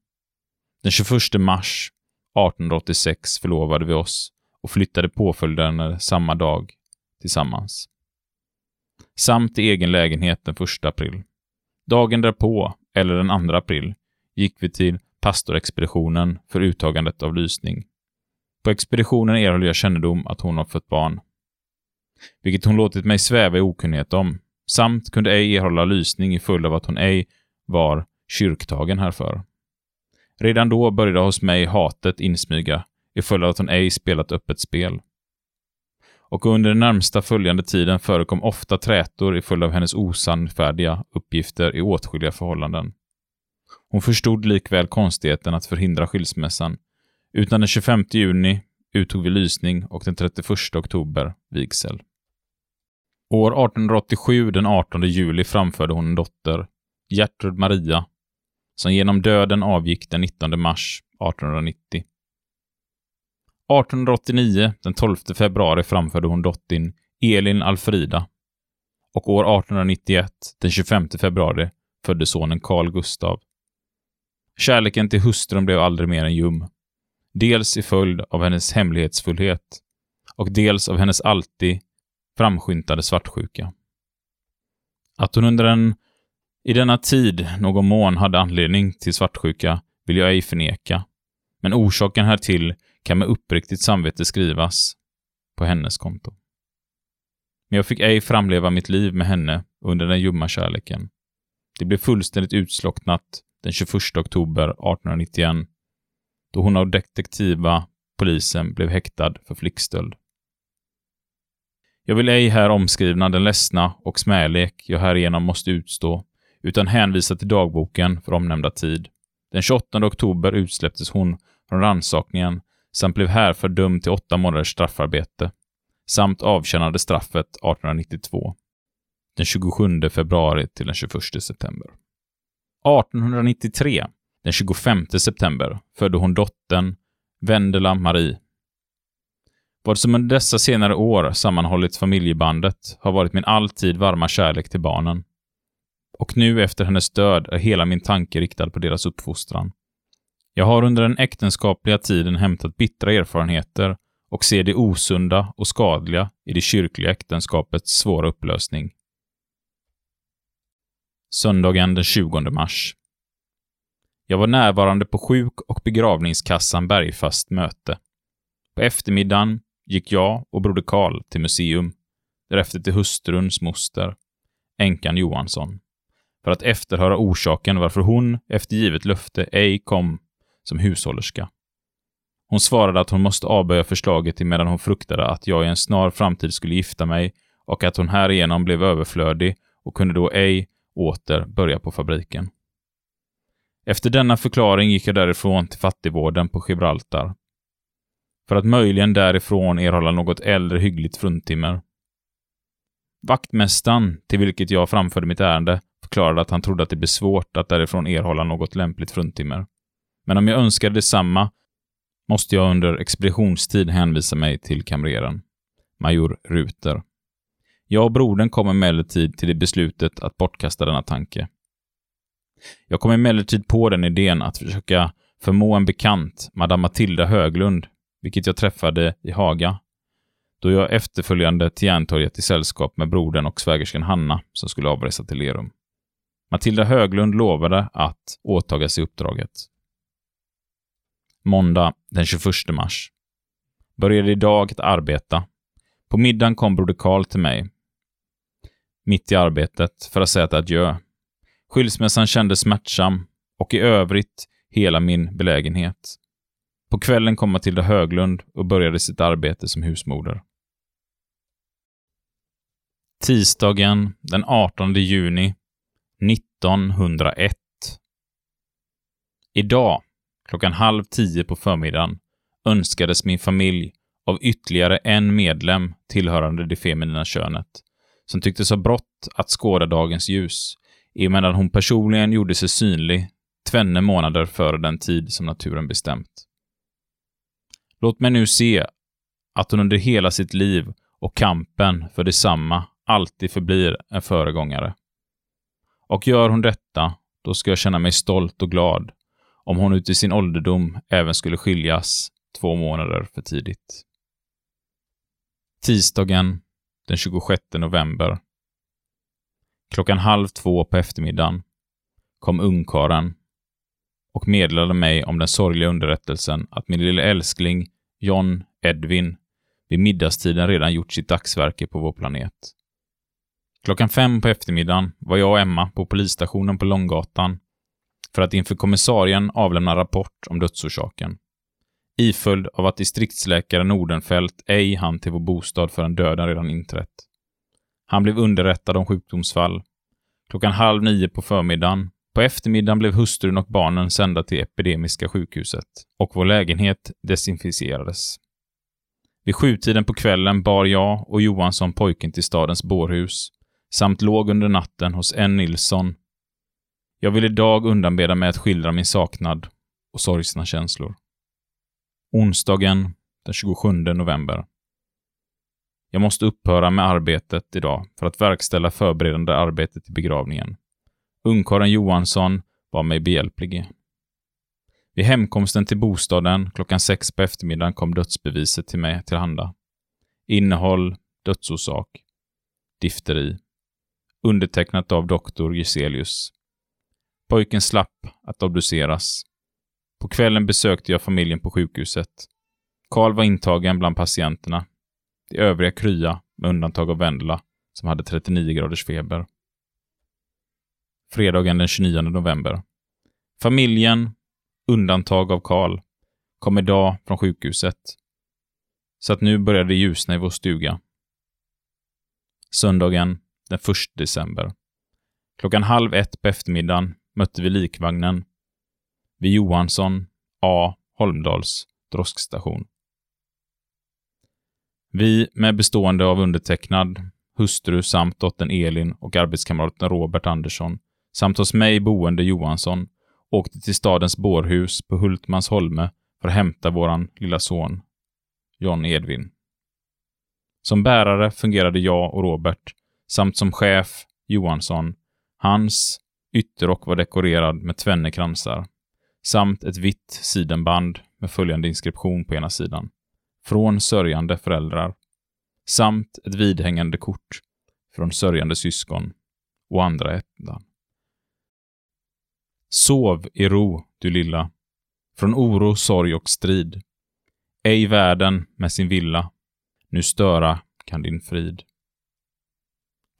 Den 21 mars 1886 förlovade vi oss och flyttade påföljande samma dag tillsammans. Samt i egen lägenhet den 1 april. Dagen därpå, eller den 2 april, gick vi till pastorexpeditionen för uttagandet av lysning. På expeditionen erhöll jag kännedom att hon har fött barn, vilket hon låtit mig sväva i okunnighet om, samt kunde ej erhålla lysning i följd av att hon ej var kyrktagen härför. Redan då började hos mig hatet insmyga i följd av att hon ej spelat öppet spel. Och under den närmsta följande tiden förekom ofta trätor i följd av hennes osannfärdiga uppgifter i åtskilliga förhållanden. Hon förstod likväl konstigheten att förhindra skilsmässan, utan den 25 juni uttog vi lysning och den 31 oktober vigsel. År 1887, den 18 juli, framförde hon en dotter, Gertrud Maria, som genom döden avgick den 19 mars 1890. 1889, den 12 februari, framförde hon dottern Elin Alfrida och år 1891, den 25 februari, födde sonen Carl Gustav. Kärleken till hustrun blev aldrig mer än ljum. Dels i följd av hennes hemlighetsfullhet och dels av hennes alltid framskymtade svartsjuka. Att hon under en i denna tid någon mån hade anledning till svartsjuka vill jag ej förneka, men orsaken härtill kan med uppriktigt samvete skrivas på hennes konto. Men jag fick ej framleva mitt liv med henne under den ljumma kärleken. Det blev fullständigt utslocknat den 21 oktober 1891, då hon av detektiva polisen blev häktad för flickstöld. Jag vill ej här omskrivna den ledsna och smälek jag härigenom måste utstå, utan hänvisar till dagboken för omnämnda tid. Den 28 oktober utsläpptes hon från rannsakningen samt blev härför dömd till åtta månaders straffarbete, samt avtjänade straffet 1892. Den 27 februari till den 21 september. 1893, den 25 september, födde hon dottern Vendela Marie. Vad som under dessa senare år sammanhållit familjebandet har varit min alltid varma kärlek till barnen. Och nu efter hennes död är hela min tanke riktad på deras uppfostran. Jag har under den äktenskapliga tiden hämtat bittra erfarenheter och ser det osunda och skadliga i det kyrkliga äktenskapets svåra upplösning. Söndagen den 20 mars. Jag var närvarande på sjuk och begravningskassan Bergfast möte. På eftermiddagen gick jag och broder Karl till museum, därefter till hustruns moster, änkan Johansson, för att efterhöra orsaken varför hon, efter givet löfte, ej kom som hushållerska. Hon svarade att hon måste avböja förslaget medan hon fruktade att jag i en snar framtid skulle gifta mig och att hon härigenom blev överflödig och kunde då ej åter börja på fabriken. Efter denna förklaring gick jag därifrån till fattigvården på Gibraltar. För att möjligen därifrån erhålla något äldre hyggligt fruntimmer. Vaktmästaren, till vilket jag framförde mitt ärende, förklarade att han trodde att det blir svårt att därifrån erhålla något lämpligt fruntimmer. Men om jag önskade detsamma måste jag under expeditionstid hänvisa mig till kamreren, major Ruter. Jag och brodern kom emellertid till det beslutet att bortkasta denna tanke. Jag kom emellertid på den idén att försöka förmå en bekant, Madame Matilda Höglund, vilket jag träffade i Haga, då jag efterföljande till Järntorget i sällskap med brodern och svägerskan Hanna, som skulle avresa till Lerum. Matilda Höglund lovade att åtaga sig uppdraget. Måndag den 21 mars. Började idag att arbeta. På middagen kom broder Karl till mig. Mitt i arbetet, för att säga ett adjö. Skilsmässan kändes smärtsam och i övrigt hela min belägenhet. På kvällen kom Matilda Höglund och började sitt arbete som husmoder. Tisdagen den 18 juni 1901. Idag, klockan halv tio på förmiddagen, önskades min familj av ytterligare en medlem tillhörande det feminina könet, som tycktes ha brått att skåda dagens ljus, emedan hon personligen gjorde sig synlig tvenne månader före den tid som naturen bestämt. Låt mig nu se att hon under hela sitt liv och kampen för detsamma alltid förblir en föregångare. Och gör hon detta, då ska jag känna mig stolt och glad om hon ut i sin ålderdom även skulle skiljas två månader för tidigt. Tisdagen den 26 november. Klockan halv två på eftermiddagen kom ungkaren och meddelade mig om den sorgliga underrättelsen att min lille älskling John Edwin vid middagstiden redan gjort sitt dagsverke på vår planet. Klockan fem på eftermiddagen var jag och Emma på polisstationen på Långgatan för att inför kommissarien avlämna rapport om dödsorsaken. Iföljd av att distriktsläkare Nordenfelt ej hann till vår bostad förrän döden redan inträtt. Han blev underrättad om sjukdomsfall. Klockan halv nio på förmiddagen på eftermiddagen blev hustrun och barnen sända till Epidemiska sjukhuset och vår lägenhet desinficerades. Vid sjutiden på kvällen bar jag och Johansson pojken till stadens bårhus samt låg under natten hos N. Nilsson. Jag vill idag undanbeda mig att skildra min saknad och sorgsna känslor. Onsdagen den 27 november. Jag måste upphöra med arbetet idag för att verkställa förberedande arbetet till begravningen. Ungkarlen Johansson var mig behjälplig. Vid hemkomsten till bostaden klockan sex på eftermiddagen kom dödsbeviset till mig tillhanda. Innehåll, dödsorsak, difteri. Undertecknat av doktor Giselius. Pojken slapp att obduceras. På kvällen besökte jag familjen på sjukhuset. Karl var intagen bland patienterna. De övriga krya, med undantag av Vendela, som hade 39 graders feber fredagen den 29 november. Familjen, undantag av Karl, kom idag från sjukhuset. Så att nu börjar det ljusna i vår stuga. Söndagen den 1 december. Klockan halv ett på eftermiddagen mötte vi likvagnen vid Johansson A. Holmdals droskstation. Vi, med bestående av undertecknad, hustru samt dottern Elin och arbetskamraten Robert Andersson, samt hos mig boende Johansson, åkte till stadens bårhus på Hultmans holme för att hämta våran lilla son, John Edvin. Som bärare fungerade jag och Robert, samt som chef Johansson. Hans ytterrock var dekorerad med tvenne kransar, samt ett vitt sidenband med följande inskription på ena sidan. Från sörjande föräldrar. Samt ett vidhängande kort från sörjande syskon och andra ättan. Sov i ro, du lilla, från oro, sorg och strid. Ej världen med sin villa, nu störa kan din frid.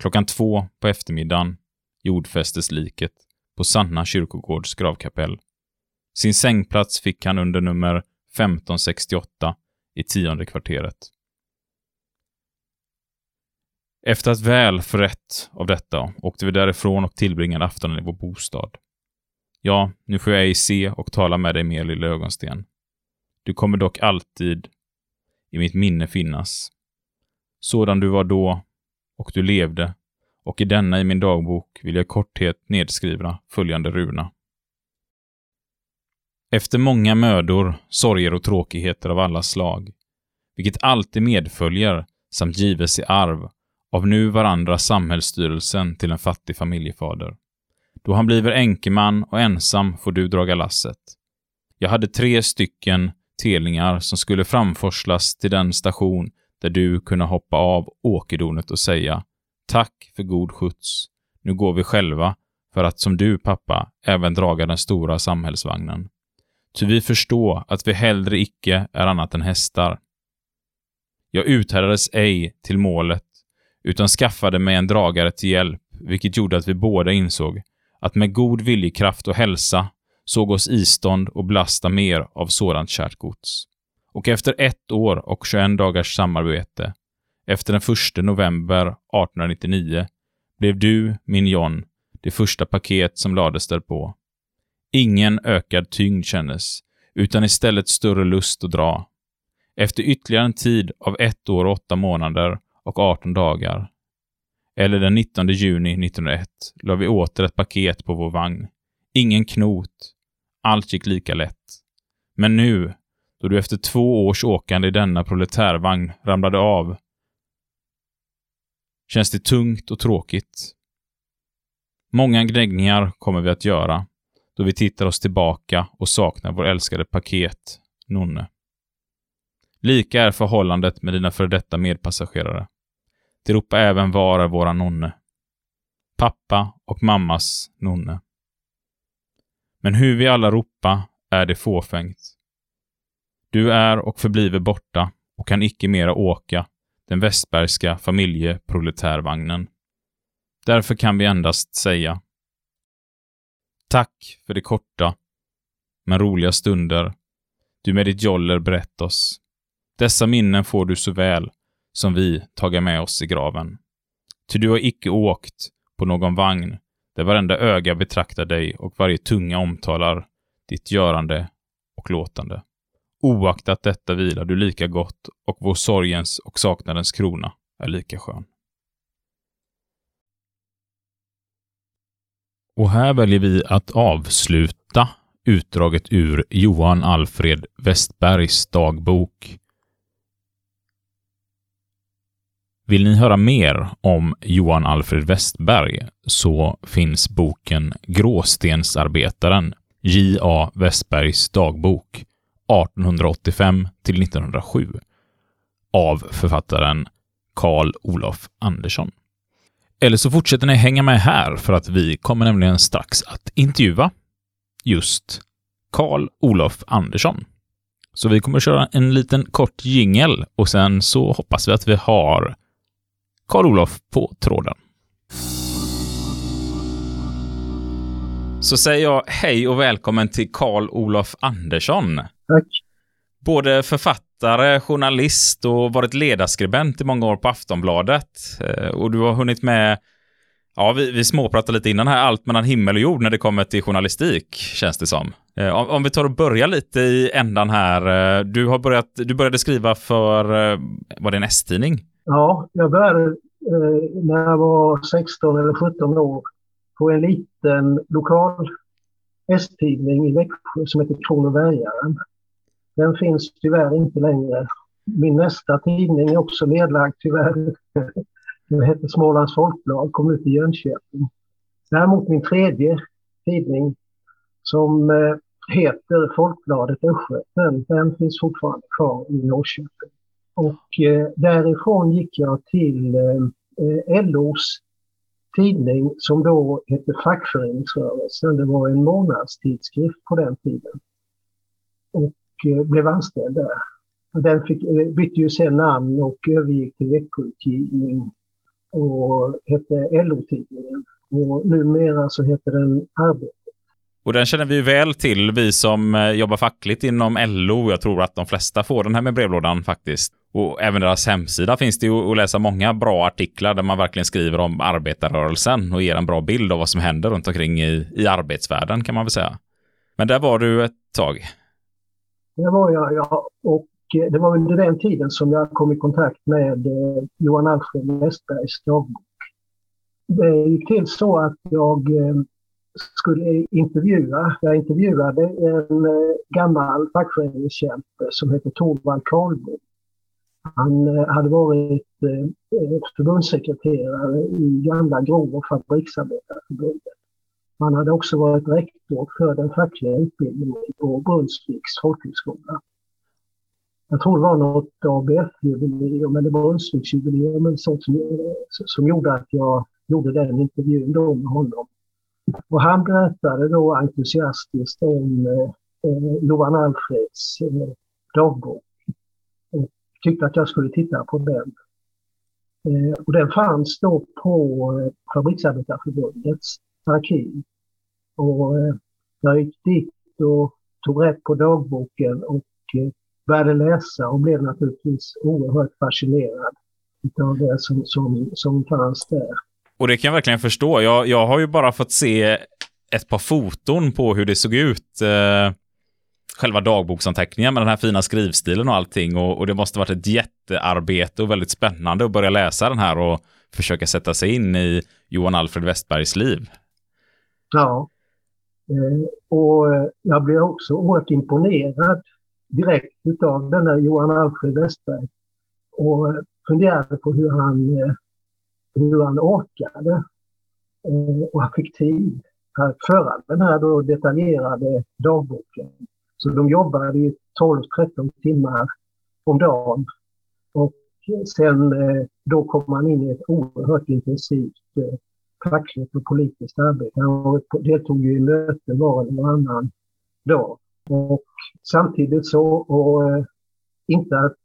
Klockan två på eftermiddagen jordfästes liket på Sanna kyrkogårds gravkapell. Sin sängplats fick han under nummer 1568 i tionde kvarteret. Efter att väl förrätt av detta åkte vi därifrån och tillbringade aftonen i vår bostad. Ja, nu får jag ej se och tala med dig mer, lilla ögonsten. Du kommer dock alltid i mitt minne finnas. Sådan du var då och du levde och i denna i min dagbok vill jag i korthet nedskriva följande runa. Efter många mödor, sorger och tråkigheter av alla slag, vilket alltid medföljer samt gives i arv av nu varandra samhällsstyrelsen till en fattig familjefader. Då han bliver enkeman och ensam får du draga lasset. Jag hade tre stycken telningar som skulle framforslas till den station där du kunna hoppa av åkerdonet och säga Tack för god skjuts. Nu går vi själva för att som du, pappa, även draga den stora samhällsvagnen. Ty vi förstår att vi hellre icke är annat än hästar. Jag uthärdades ej till målet, utan skaffade mig en dragare till hjälp, vilket gjorde att vi båda insåg att med god viljekraft och hälsa såg oss istånd och belasta mer av sådant kärt gods. Och efter ett år och 21 dagars samarbete, efter den 1 november 1899, blev du, min John, det första paket som lades därpå. Ingen ökad tyngd kändes, utan istället större lust att dra. Efter ytterligare en tid av ett år, och åtta månader och 18 dagar, eller den 19 juni 1901, la vi åter ett paket på vår vagn. Ingen knot. Allt gick lika lätt. Men nu, då du efter två års åkande i denna proletärvagn ramlade av, känns det tungt och tråkigt. Många gnäggningar kommer vi att göra, då vi tittar oss tillbaka och saknar vår älskade paket, Nonne. Lika är förhållandet med dina före detta medpassagerare. De ropar även var är våra nonne. Pappa och mammas nonne. Men hur vi alla ropa är det fåfängt. Du är och förbliver borta och kan icke mera åka den västbergska familjeproletärvagnen. Därför kan vi endast säga Tack för de korta, men roliga stunder du med ditt joller berett oss. Dessa minnen får du så väl som vi taga med oss i graven. Ty du har icke åkt på någon vagn där varenda öga betraktar dig och varje tunga omtalar ditt görande och låtande. Oaktat detta vilar du lika gott och vår sorgens och saknadens krona är lika skön. Och här väljer vi att avsluta utdraget ur Johan Alfred Westbergs dagbok Vill ni höra mer om Johan Alfred Westberg så finns boken Gråstensarbetaren, J.A. Westbergs dagbok 1885 till 1907 av författaren Carl Olof Andersson. Eller så fortsätter ni hänga med här för att vi kommer nämligen strax att intervjua just Carl Olof Andersson. Så vi kommer köra en liten kort jingel och sen så hoppas vi att vi har Carl Olof på tråden. Så säger jag hej och välkommen till Carl Olof Andersson. Tack. Både författare journalist och varit ledarskribent i många år på Aftonbladet. Eh, och du har hunnit med, ja, vi, vi småpratade lite innan här, allt mellan himmel och jord när det kommer till journalistik, känns det som. Eh, om, om vi tar och börjar lite i ändan här. Eh, du har börjat, du började skriva för, var det en S-tidning? Ja, jag började när jag var 16 eller 17 år på en liten lokal S-tidning i Växjö som heter Kronobergaren. Den finns tyvärr inte längre. Min nästa tidning är också nedlagd tyvärr. Den heter Smålands Folkblad, kom ut i Jönköping. Däremot min tredje tidning som eh, heter Folkbladet Östgöten, den finns fortfarande kvar i Norrköping. Och eh, därifrån gick jag till eh, eh LOs tidning som då hette Fackföreningsrörelsen. Det var en månadstidskrift på den tiden. Och Eh, blev anställd där. Den fick, eh, bytte ju sen namn och övergick till veckoutgivning och hette LO-tidningen. Och numera så heter den Arbetet. Och den känner vi väl till, vi som eh, jobbar fackligt inom LO. Jag tror att de flesta får den här med brevlådan faktiskt. Och även deras hemsida finns det ju att läsa många bra artiklar där man verkligen skriver om arbetarrörelsen och ger en bra bild av vad som händer runt omkring i, i arbetsvärlden kan man väl säga. Men där var du ett tag. Det var jag, ja. Och eh, det var under den tiden som jag kom i kontakt med eh, Johan Alfred Westbergs dagbok. Det gick till så att jag eh, skulle intervjua. Jag intervjuade en gammal fackföreningskämpe som heter Torvald Karlbom. Han hade varit förbundssekreterare i gamla Grov och fabriksarbetarförbundet. Han hade också varit rektor för den fackliga utbildningen på Brunnsviks folkhögskola. Jag tror det var något ABF-jubileum eller Brunnsviksjubileum som, som gjorde att jag gjorde den intervjun då med honom. Och han berättade då entusiastiskt om eh, eh, Johan Alfreds eh, dagbok och tyckte att jag skulle titta på den. Eh, och den fanns då på eh, Fabriksarbetarförbundets arkiv. Och eh, jag gick dit och tog rätt på dagboken och eh, började läsa och blev naturligtvis oerhört fascinerad av det som, som, som fanns där. Och det kan jag verkligen förstå. Jag, jag har ju bara fått se ett par foton på hur det såg ut. Eh, själva dagboksanteckningen med den här fina skrivstilen och allting. Och, och, det måste varit ett jättearbete och väldigt spännande att börja läsa den här och försöka sätta sig in i Johan Alfred Westbergs liv. Ja. Eh, och eh, jag blev också oerhört imponerad direkt utav den här Johan Alfred Westberg. Och eh, funderade på hur han hur han orkade och han fick tid att föra den här då detaljerade dagboken. Så de jobbade i 12-13 timmar om dagen. Och sen då kom man in i ett oerhört intensivt fackligt och politiskt arbete. Han deltog ju i möten var och varannan dag. Och samtidigt så, och inte att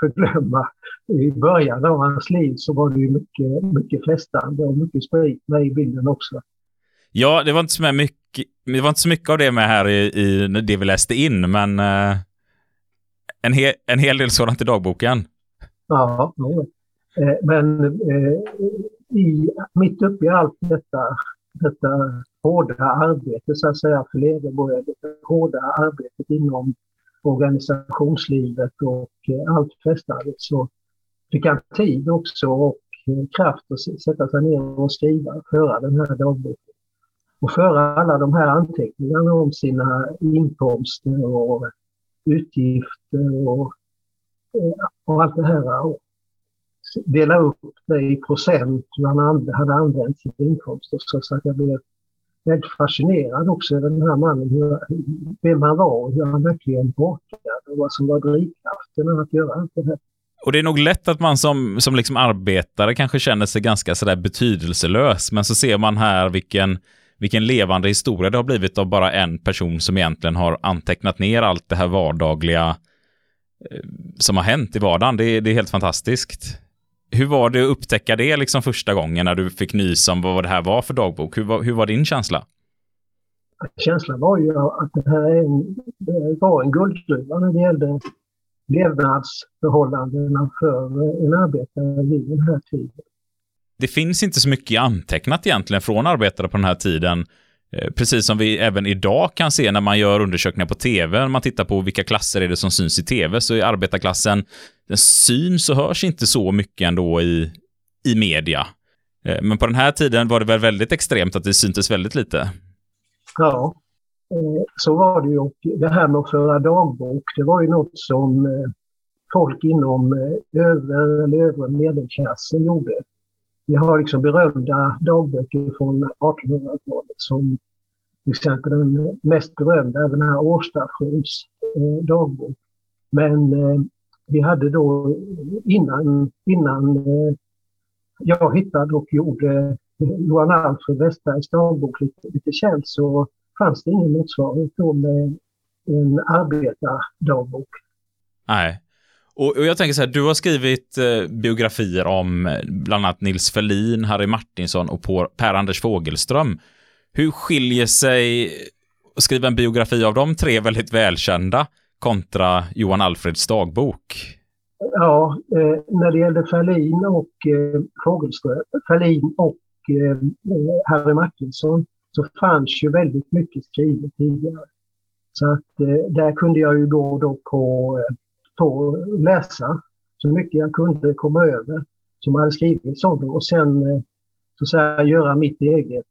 förglömma, i början av hans liv så var det ju mycket, mycket festande och mycket sprit med i bilden också. Ja, det var inte så mycket, det var inte så mycket av det med här i, i det vi läste in, men eh, en, he, en hel del sådant i dagboken. Ja, ja. Eh, men eh, i, mitt uppe i allt detta, detta hårda arbete, så att säga, för Leverborg, det hårda arbetet inom organisationslivet och eh, allt festandet så fick han tid också och eh, kraft att sätta sig ner och skriva, föra den här dagboken. Och föra alla de här anteckningarna om sina inkomster och utgifter och, eh, och allt det här. Dela upp det i procent hur han hade använt sina inkomster så att jag blev väldigt fascinerad också över den här mannen, hur, vem han var och hur han verkligen orkade och vad som var drivkraften att göra allt det här. Och det är nog lätt att man som, som liksom arbetare kanske känner sig ganska sådär betydelselös, men så ser man här vilken, vilken levande historia det har blivit av bara en person som egentligen har antecknat ner allt det här vardagliga eh, som har hänt i vardagen. Det, det är helt fantastiskt. Hur var det att upptäcka det liksom första gången när du fick nys om vad det här var för dagbok? Hur var, hur var din känsla? Känslan var ju att det här en, det var en guldgruva när det gällde levnadsförhållandena för en arbetare vid den här tiden. Det finns inte så mycket antecknat egentligen från arbetare på den här tiden. Eh, precis som vi även idag kan se när man gör undersökningar på tv, när man tittar på vilka klasser är det som syns i tv, så är arbetarklassen, den syns och hörs inte så mycket ändå i, i media. Eh, men på den här tiden var det väl väldigt extremt att det syntes väldigt lite? Ja, eh, så var det ju. Och det här med att föra dagbok, det var ju något som folk inom övre eller övre medelklassen gjorde. Vi har liksom berömda dagböcker från 1800-talet som till exempel den mest berömda är den här Årstadsjöns eh, dagbok. Men eh, vi hade då innan, innan eh, jag hittade och gjorde eh, Johan Alfred Westbergs dagbok lite, lite känd så fanns det ingen motsvarighet då med en arbetardagbok. Nej. Och, och, jag tänker så här, du har skrivit eh, biografier om eh, bland annat Nils Ferlin, Harry Martinsson och Per-Anders Fogelström. Hur skiljer sig att skriva en biografi av de tre väldigt välkända kontra Johan Alfreds dagbok? Ja, eh, när det gällde Ferlin och eh, Fogelström, Ferlin och eh, eh Harry Martinsson så fanns ju väldigt mycket skrivet tidigare. Så att eh, där kunde jag ju gå då på eh, på att läsa så mycket jag kunde komma över som hade skrivits om det och sen eh, så att säga, göra mitt eget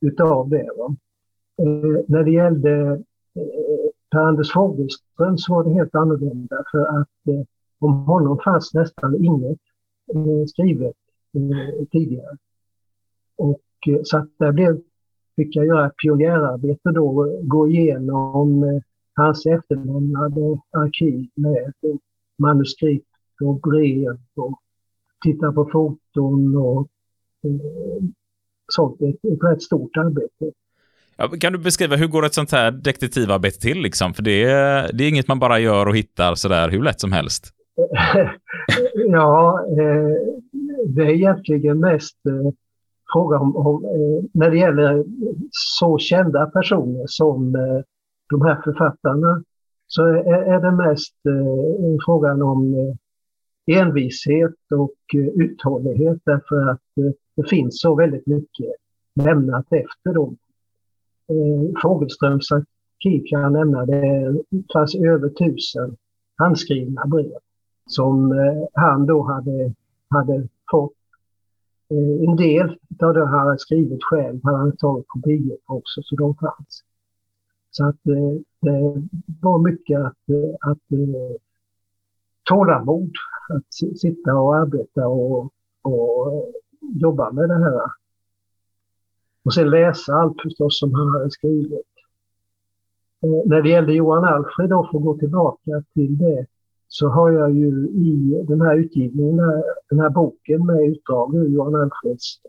utav det. Va? Eh, när det gällde eh, Per-Anders Fogelström så var det helt annorlunda för att eh, om honom fanns nästan inget eh, skrivet eh, tidigare. Och eh, så att där blev, fick jag göra ett pionjärarbete då, gå igenom eh, hans efterlämnade arkiv med manuskript och brev och titta på foton och eh, sånt. Ett, ett rätt stort arbete. Ja, kan du beskriva hur går ett sånt här detektivarbete till? Liksom? För det är, det är inget man bara gör och hittar sådär hur lätt som helst. ja, eh, det är egentligen mest eh, fråga om, om när det gäller så kända personer som de här författarna så är, är det mest eh, frågan om eh, envishet och eh, uthållighet därför att eh, det finns så väldigt mycket lämnat efter dem. Eh, Fogelströms arkiv kan jag nämna, det fanns över tusen handskrivna brev som eh, han då hade, hade fått. Eh, en del av det han hade skrivit själv hade han tagit kopior på också, så de fanns. Så att eh, det var mycket att, eh, att eh, tålamod, att sitta och arbeta och, och jobba med det här. Och sen läsa allt förstås som han hade skrivit. När det gällde Johan Alfred, då, för att gå tillbaka till det, så har jag ju i den här utgivningen, den här boken med utdrag ur Johan Alfreds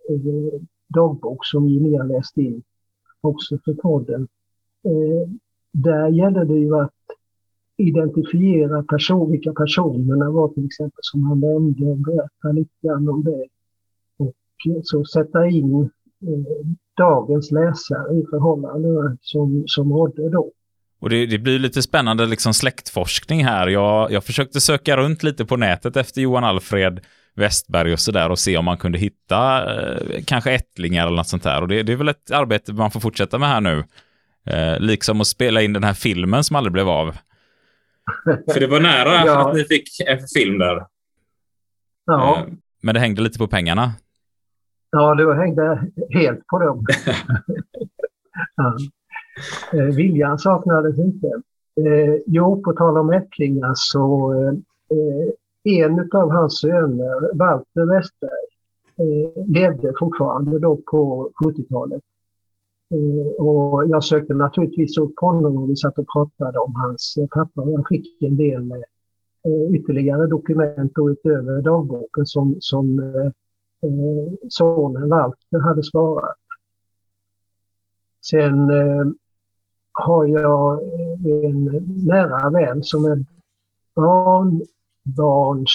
dagbok som ni har läst in också för podden Eh, där gäller det ju att identifiera person, vilka personerna var till exempel som han nämnde, berätta lite grann om det. Och eh, så sätta in eh, dagens läsare i förhållande som, som rådde då. Och det, det, blir lite spännande liksom släktforskning här. Jag, jag försökte söka runt lite på nätet efter Johan Alfred Westberg och sådär och se om man kunde hitta eh, kanske ättlingar eller något sånt där. Och det, det är väl ett arbete man får fortsätta med här nu. Eh, liksom att spela in den här filmen som aldrig blev av. För det var nära ja. att ni fick en film där. Ja. Eh, men det hängde lite på pengarna. Ja, det hängde helt på dem. ja. eh, viljan saknades inte. Eh, jo, på tal om ättlingar så eh, en av hans söner, Walter Westberg, eh, levde fortfarande då på 70-talet. Eh, och jag sökte naturligtvis upp honom och vi satt och pratade om hans papper. pappa. Jag fick en del eh, ytterligare dokument utöver dagboken som, som eh, sonen Walter hade svarat. Sen har jag en nära vän som är barnbarns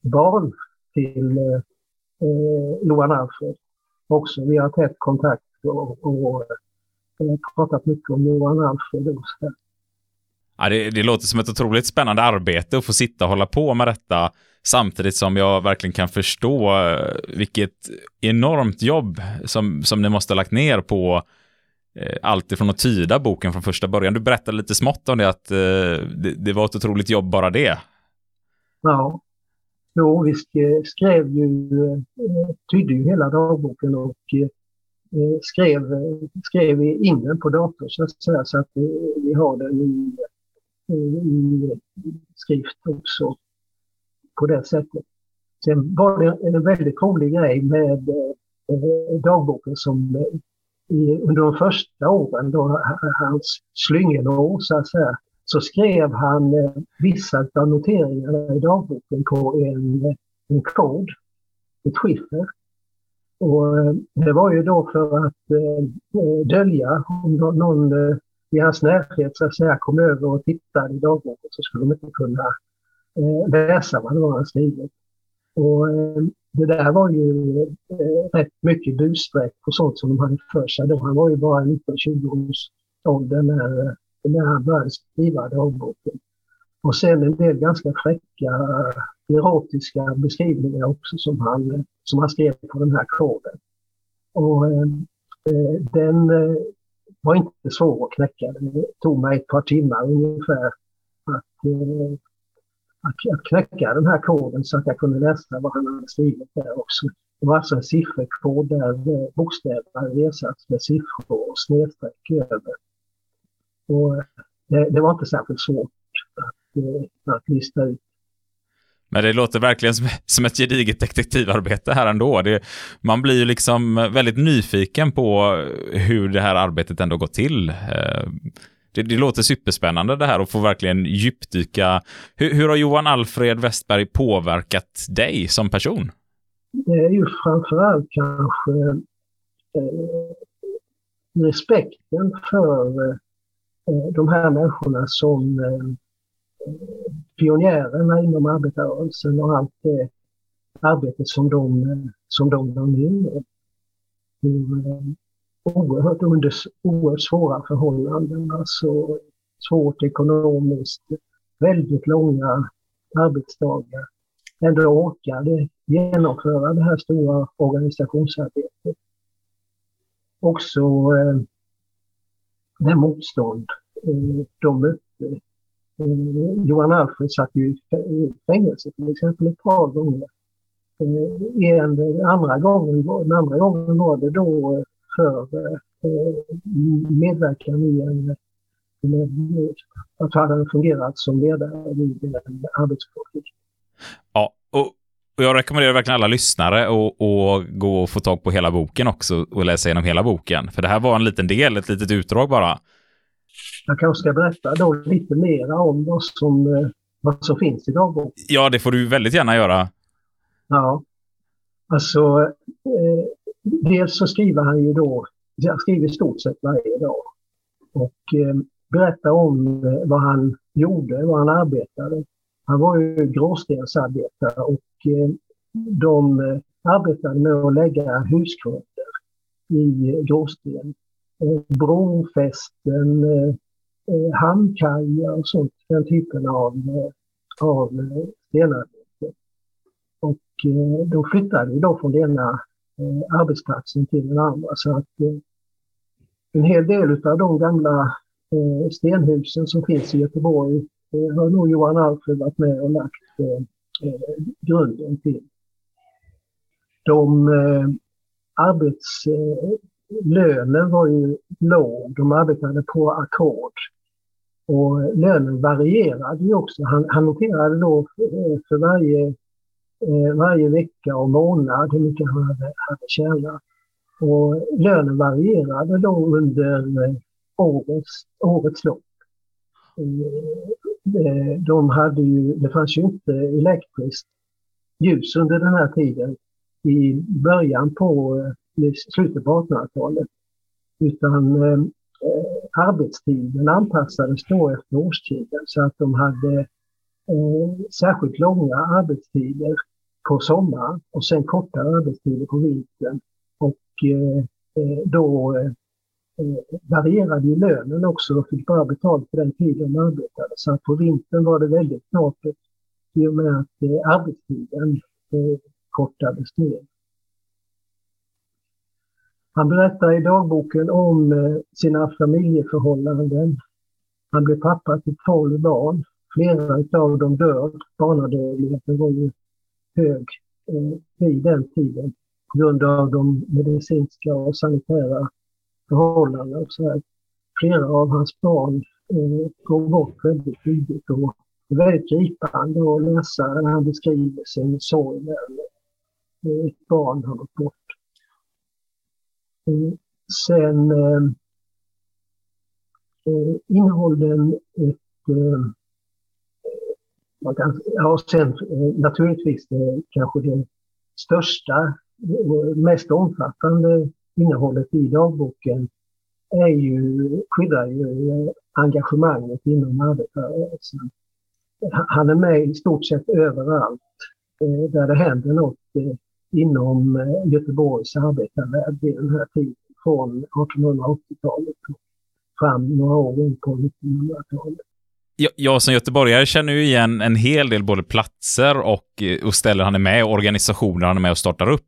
barn till Johan Alfred också. Vi har tätt kontakt och, och pratat mycket om Johan Alfredos. Ja, det, det låter som ett otroligt spännande arbete att få sitta och hålla på med detta samtidigt som jag verkligen kan förstå vilket enormt jobb som, som ni måste ha lagt ner på eh, allt ifrån att tyda boken från första början. Du berättade lite smått om det, att eh, det, det var ett otroligt jobb bara det. Ja, jo, vi skrev ju, tydde ju hela dagboken och Eh, skrev, skrev in den på dator så att säga, så att vi har den i, i skrift också på det sättet. Sen var det en väldigt rolig grej med eh, dagboken som eh, i, under de första åren, då hans slyngelår så att säga, så skrev han eh, vissa av noteringarna i dagboken på en, eh, en kod, ett skiffer. Och eh, det var ju då för att eh, eh dölja om någon eh, i hans närhet så att säga kom över och tittade i dagboken så skulle de inte kunna eh, läsa vad det var han skrivit. Och eh, det där var ju eh, rätt mycket busstreck på sånt som de hade för sig då. Han var ju bara 19-20 års ålder när, när han började skriva dagboken. Och sen en del ganska fräcka erotiska beskrivningar också som han, som han skrev på den här koden. Och eh, den eh, var inte svår att knäcka. Det tog mig ett par timmar ungefär att, eh, att, att knäcka den här koden så att jag kunde läsa vad han hade skrivit där också. Det var alltså en sifferkod där bokstäverna bokstäver ersatts med siffror och snedstreck över. Och eh, det, det, var inte särskilt svårt att, eh, att lista ut. Men det låter verkligen som, som ett gediget detektivarbete här ändå. Det, man blir ju liksom väldigt nyfiken på hur det här arbetet ändå går till. Eh, det, det låter superspännande det här och få verkligen djupdyka. Hur, hur har Johan Alfred Westberg påverkat dig som person? Det är ju framförallt kanske eh, respekten för eh, de här människorna som eh, pionjärerna inom arbetarrörelsen och allt det arbete som de, som de la ner. Eh, oerhört under oerhört svåra förhållanden, alltså svårt ekonomiskt, väldigt långa arbetsdagar, ändå orkade genomföra det här stora organisationsarbetet. Också eh, det motstånd eh, de mötte Eh, Johan Alfred satt ju i fängelse till exempel ett par gånger. Eh, en, andra gången, den andra gången var det då eh, för medverkan i en att han hade fungerat som ledare vid en arbetskonflikt. Ja, och jag rekommenderar verkligen alla lyssnare att gå och få tag på hela boken också och läsa igenom hela boken. För det här var en liten del, ett litet utdrag bara. Jag kanske ska berätta då lite mera om vad som, eh, vad som finns i dagboken. Ja, det får du väldigt gärna göra. Ja, alltså eh, dels så skriver han ju då, han skriver i stort sett varje dag och eh, berättar om eh, vad han gjorde, vad han arbetade. Han var ju gråstensarbetare och eh, de eh, arbetade med att lägga husgrunder i gråsten. Brofästen, eh, eh, eh hamnkajar och sånt, den typen av, eh, av stenarbete. Och eh, de flyttade då från den ena eh, arbetsplatsen till den andra. Så att eh, en hel del av de gamla stenhusen som finns i Göteborg har nog Johan Alfred varit med och lagt grunden till. De arbets, lönen var ju låg, de arbetade på ackord. Och lönen varierade ju också. Han, han noterade då eh, för varje, eh, varje vecka och månad hur mycket han hade, hade tjänat. Och lönen varierade då under eh, årets, årets lopp. Eh, eh de hade ju, det fanns ju inte elektriskt ljus under den här tiden. I början på eh, i slutet på 1800-talet. Utan eh, eh, arbetstiden anpassades då efter årstiden så att de hade eh, särskilt långa arbetstider på sommaren och sen kortare arbetstider på vintern. Och eh, eh då eh, eh, varierade ju lönen också och fick bara betalt för den tiden de arbetade. Så att på vintern var det väldigt knapert i och med att eh, arbetstiden eh, kortades ner. Han berättar i dagboken om eh, sina familjeförhållanden. Han blev pappa till 12 barn. Flera av dem dör. Barnadödligheten var ju hög eh, vid den tiden på grund av de medicinska och sanitära förhållandena. Så här. Flera av hans barn eh, går bort väldigt tidigt och det är väldigt gripande att läsa när han beskriver sin sorg när ett barn har gått bort. Sen eh, eh, den ett eh, man kan, ja, sen eh, naturligtvis det, kanske det största och mest omfattande innehållet i dagboken är ju, skildrar ju eh, engagemanget inom arbetarrörelsen. Han är med i stort sett överallt eh, där det händer något inom eh, Göteborgs arbetarvärld vid den här tiden, från 1880-talet fram några år in på 1900-talet. Jag, som göteborgare känner ju igen en hel del både platser och, eh, och ställen han är med, och organisationer han är med och startar upp.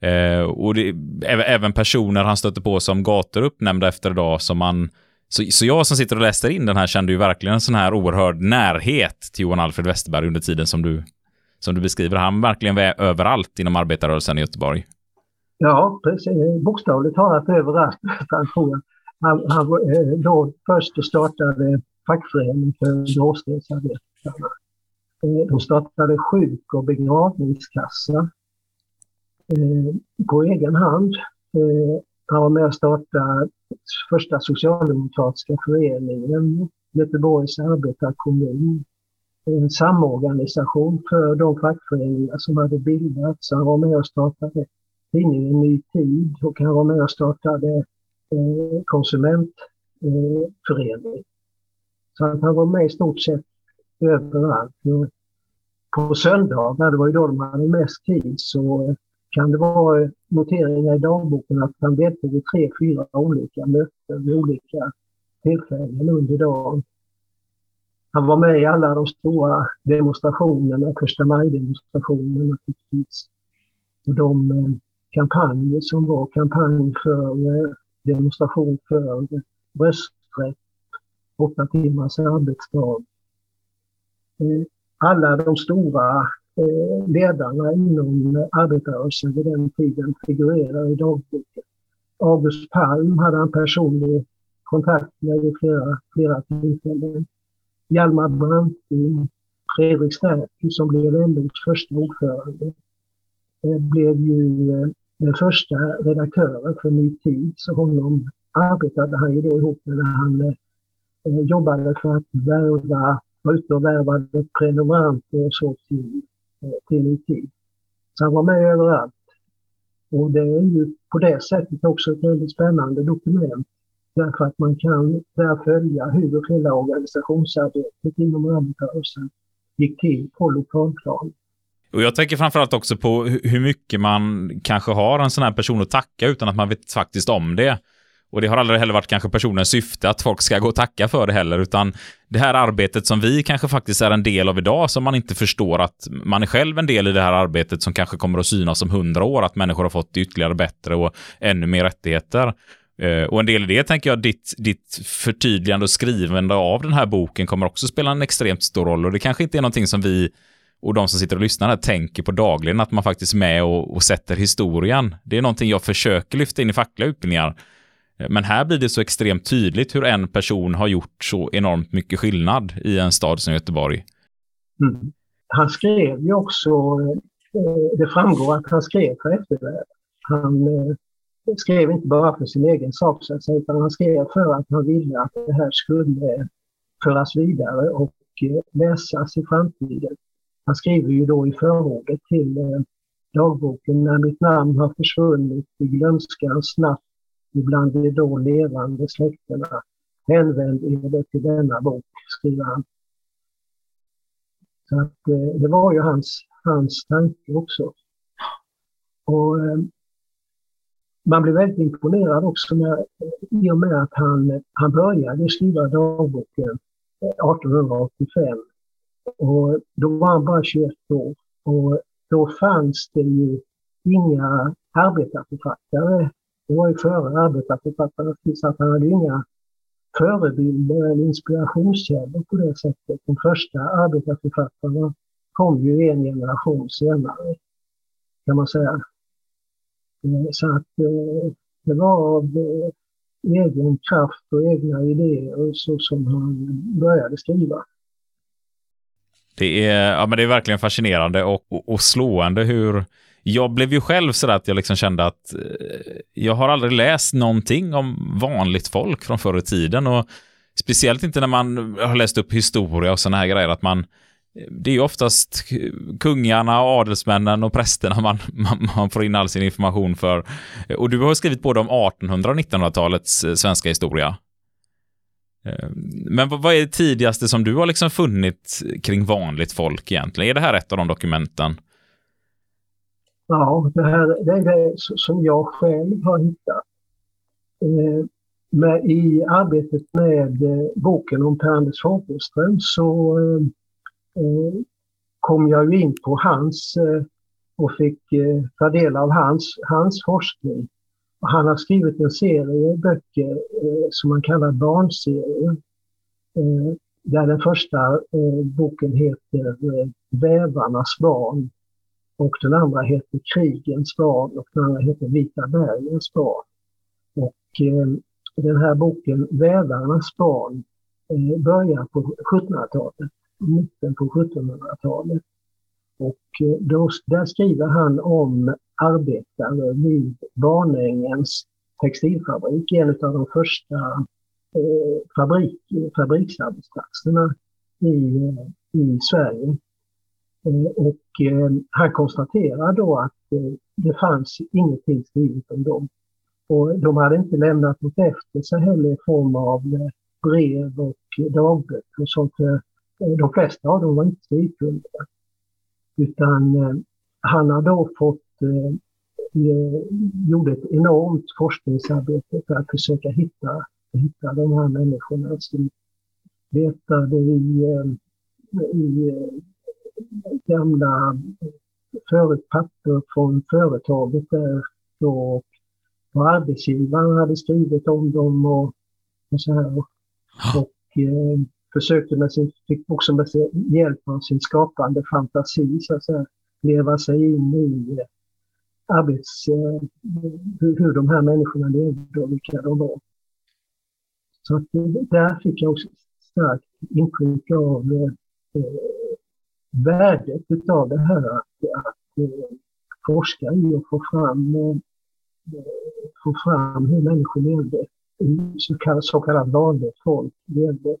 Eh, och det, även personer han stöter på som gator uppnämnda efter idag som man så, så jag som sitter och läser in den här kände ju verkligen en sån här oerhörd närhet till Johan Alfred Westerberg under tiden som du som du beskriver. Han verkligen är överallt inom arbetarrörelsen i Göteborg. Ja, precis. Bokstavligt talat överallt, Han. Han, han eh, då först startade fackföreningen för gråstensarbetarna. Eh, de startade sjuk och begravningskassa eh, på egen hand. Eh, han var med och startade första socialdemokratiska föreningen, Göteborgs arbetarkommun en samorganisation för de fackföreningar som hade bildats. Han var med och startade tidningen Ny Tid och han var med och startade eh, konsumentförening. Eh, så att han var med i stort sett överallt. På söndagar, det var ju då de hade mest tid, så kan det vara noteringar i dagboken att han deltog i tre, fyra olika möten vid olika tillfällen under dagen. Han var med i alla de stora demonstrationerna, första maj-demonstrationerna naturligtvis. Och de eh, kampanjer som var, kampanj för eh, demonstration för rösträtt, åtta timmars arbetsdag. Eh, alla de stora ledarna inom arbetarrörelsen vid den tiden figurerar i dagboken. August Palm hade han personlig kontakt med vid flera, flera tillfällen. Hjalmar Branting, Fredrik Sterky som blev LOs första ordförande, blev ju eh, den första redaktören för Ny Tid. Så honom arbetade han ju då ihop med när han eh, jobbade för att värva, var ute och värvade prenumeranter och så till, eh, till Ny Tid. Så han var med överallt. Och det är ju på det sättet också ett väldigt spännande dokument Därför att man kan där följa hur hela organisationsarbetet inom arbetarrörelsen gick till på lokalplan. Och jag tänker framförallt också på hur mycket man kanske har en sån här person att tacka utan att man vet faktiskt om det. Och det har aldrig heller varit kanske personens syfte att folk ska gå och tacka för det heller, utan det här arbetet som vi kanske faktiskt är en del av idag, som man inte förstår att man är själv en del i det här arbetet som kanske kommer att synas om hundra år, att människor har fått ytterligare bättre och ännu mer rättigheter. Eh, och en del i det tänker jag, ditt, ditt förtydligande och skrivande av den här boken kommer också spela en extremt stor roll. Och det kanske inte är någonting som vi och de som sitter och lyssnar här tänker på dagligen, att man faktiskt är med och, och sätter historien. Det är någonting jag försöker lyfta in i fackliga utbildningar. Eh, men här blir det så extremt tydligt hur en person har gjort så enormt mycket skillnad i en stad som Göteborg. Mm. Han skrev ju också, eh, det framgår att han skrev för eftervärlden. Han eh, skrev inte bara för sin egen sak, så att säga, utan han skrev för att han ville att det här skulle föras vidare och eh, läsas i framtiden. Han skriver ju då i förordet till eh, dagboken När mitt namn har försvunnit i glömskan snabbt ibland de då levande släkterna. Hänvänd er till denna bok, skriver han. Så att, eh, det var ju hans, hans tanke också. Och man blev väldigt imponerad också när, i och med att han, han började skriva dagboken eh, 1885. Och då var han bara 21 år. Och då fanns det ju inga arbetarförfattare. Det var ju före arbetarförfattare, så att han hade inga förebilder eller inspirationskällor på det sättet. De första arbetarförfattarna kom ju en generation senare, kan man säga. Eh, så att eh, det var av eh, egen kraft och egna idéer så som han började skriva. Det är, ja, men det är verkligen fascinerande och, och, och slående hur jag blev ju själv så att jag liksom kände att jag har aldrig läst någonting om vanligt folk från förr i tiden och speciellt inte när man har läst upp historia och sådana här grejer att man det är ju oftast kungarna, adelsmännen och prästerna man, man, man, får in all sin information för. Och du har skrivit både om 1800 och 1900-talets eh, svenska historia. Eh, men vad är det tidigaste som du har liksom funnit kring vanligt folk egentligen? Är det här ett av de dokumenten? Ja, det, här, det är det som jag själv har hittat. Eh, med, I arbetet med eh, boken om Per-Anders Fogelström så Eh, Eh, kom jag ju in på hans eh, och fick eh, ta del av hans, hans forskning. Han har skrivit en serie böcker som man kallar barnserier. Där den första boken heter Vävarnas barn och den andra heter Krigens barn och den andra heter Vita bergens barn. Och den här boken Vävarnas barn börjar på 1700-talet mitten på 1700-talet. Och eh, då, där skriver han om arbetare vid Barnängens textilfabrik, en av de första eh, fabrik, fabriksarbetsplatserna i, eh, i Sverige. Eh, och eh, han konstaterar då att eh, det fanns ingenting skrivet om dem. Och de hade inte lämnat något efter sig heller i form av brev och dagböcker och sånt. De flesta av dem var inte skrivkunniga. Utan eh, han har då fått, eh, gjorde ett enormt forskningsarbete för att försöka hitta, hitta de här människorna som letade i, eh, i eh, gamla förut papper från företaget där och vad arbetsgivaren hade skrivit om dem och, och så här. Och, eh, försökte med sin, fick också med sin, hjälp av sin skapande fantasi så att säga, leva sig in i eh, arbets, eh, hur, hur de här människorna levde och vilka de var. Så att, eh, där fick jag också starkt intryck av eh, värdet av det här att, att eh, forska i och få fram, eh, få fram hur människor levde, så kallat, så kallat vanligt folk levde.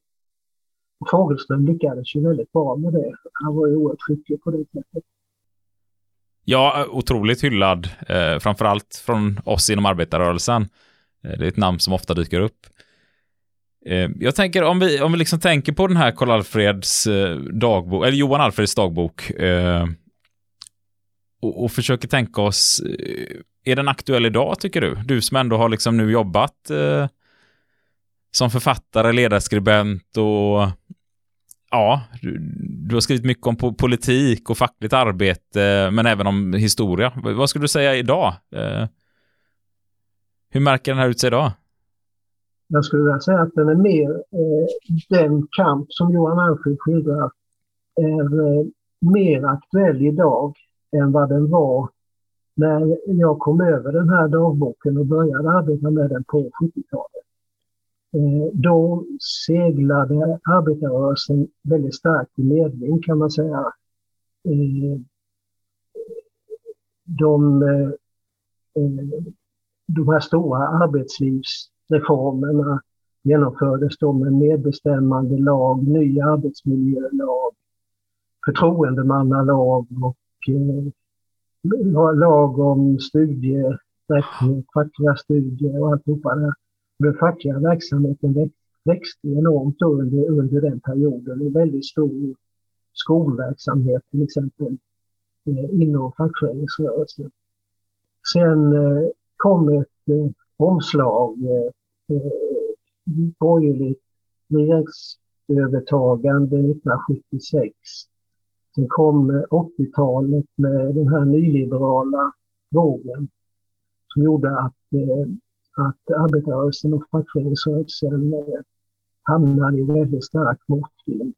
Fagerström lyckades ju väldigt bra med det. Han var ju oerhört skicklig på det sättet. Ja, otroligt hyllad, eh, framförallt från oss inom arbetarrörelsen. Eh, det är ett namn som ofta dyker upp. Eh, jag tänker om vi, om vi liksom tänker på den här Karl Alfreds eh, dagbok, eller Johan Alfreds dagbok, eh, och, och, försöker tänka oss, eh, är den aktuell idag tycker du? Du som ändå har liksom nu jobbat eh, som författare, ledarskribent och ja, du, du, har skrivit mycket om politik och fackligt arbete, men även om historia. Vad skulle du säga idag? Eh, hur märker den här ut sig idag? Jag skulle vilja säga att den är mer, eh, den kamp som Johan Alfred skildrar är eh, mer aktuell idag än vad den var när jag kom över den här dagboken och började arbeta med den på 70-talet. Eh, då seglade arbetarrörelsen väldigt starkt i medvind kan man säga. Eh, de, eh, de här stora arbetslivsreformerna genomfördes då med medbestämmande lag, ny arbetsmiljölag, förtroendemannalag och lag om studierätt, fackliga studier och alltihopa det den fackliga verksamheten växte enormt under, under den perioden. En väldigt stor skolverksamhet till exempel eh, inom fackföreningsrörelsen. Sen eh, kom ett eh, omslag, borgerligt regeringsövertagande 1976. Sen kom 80-talet med den här nyliberala vågen som gjorde att, att arbetarrörelsen och fackföreningsrörelsen eh, hamnade i väldigt stark motvind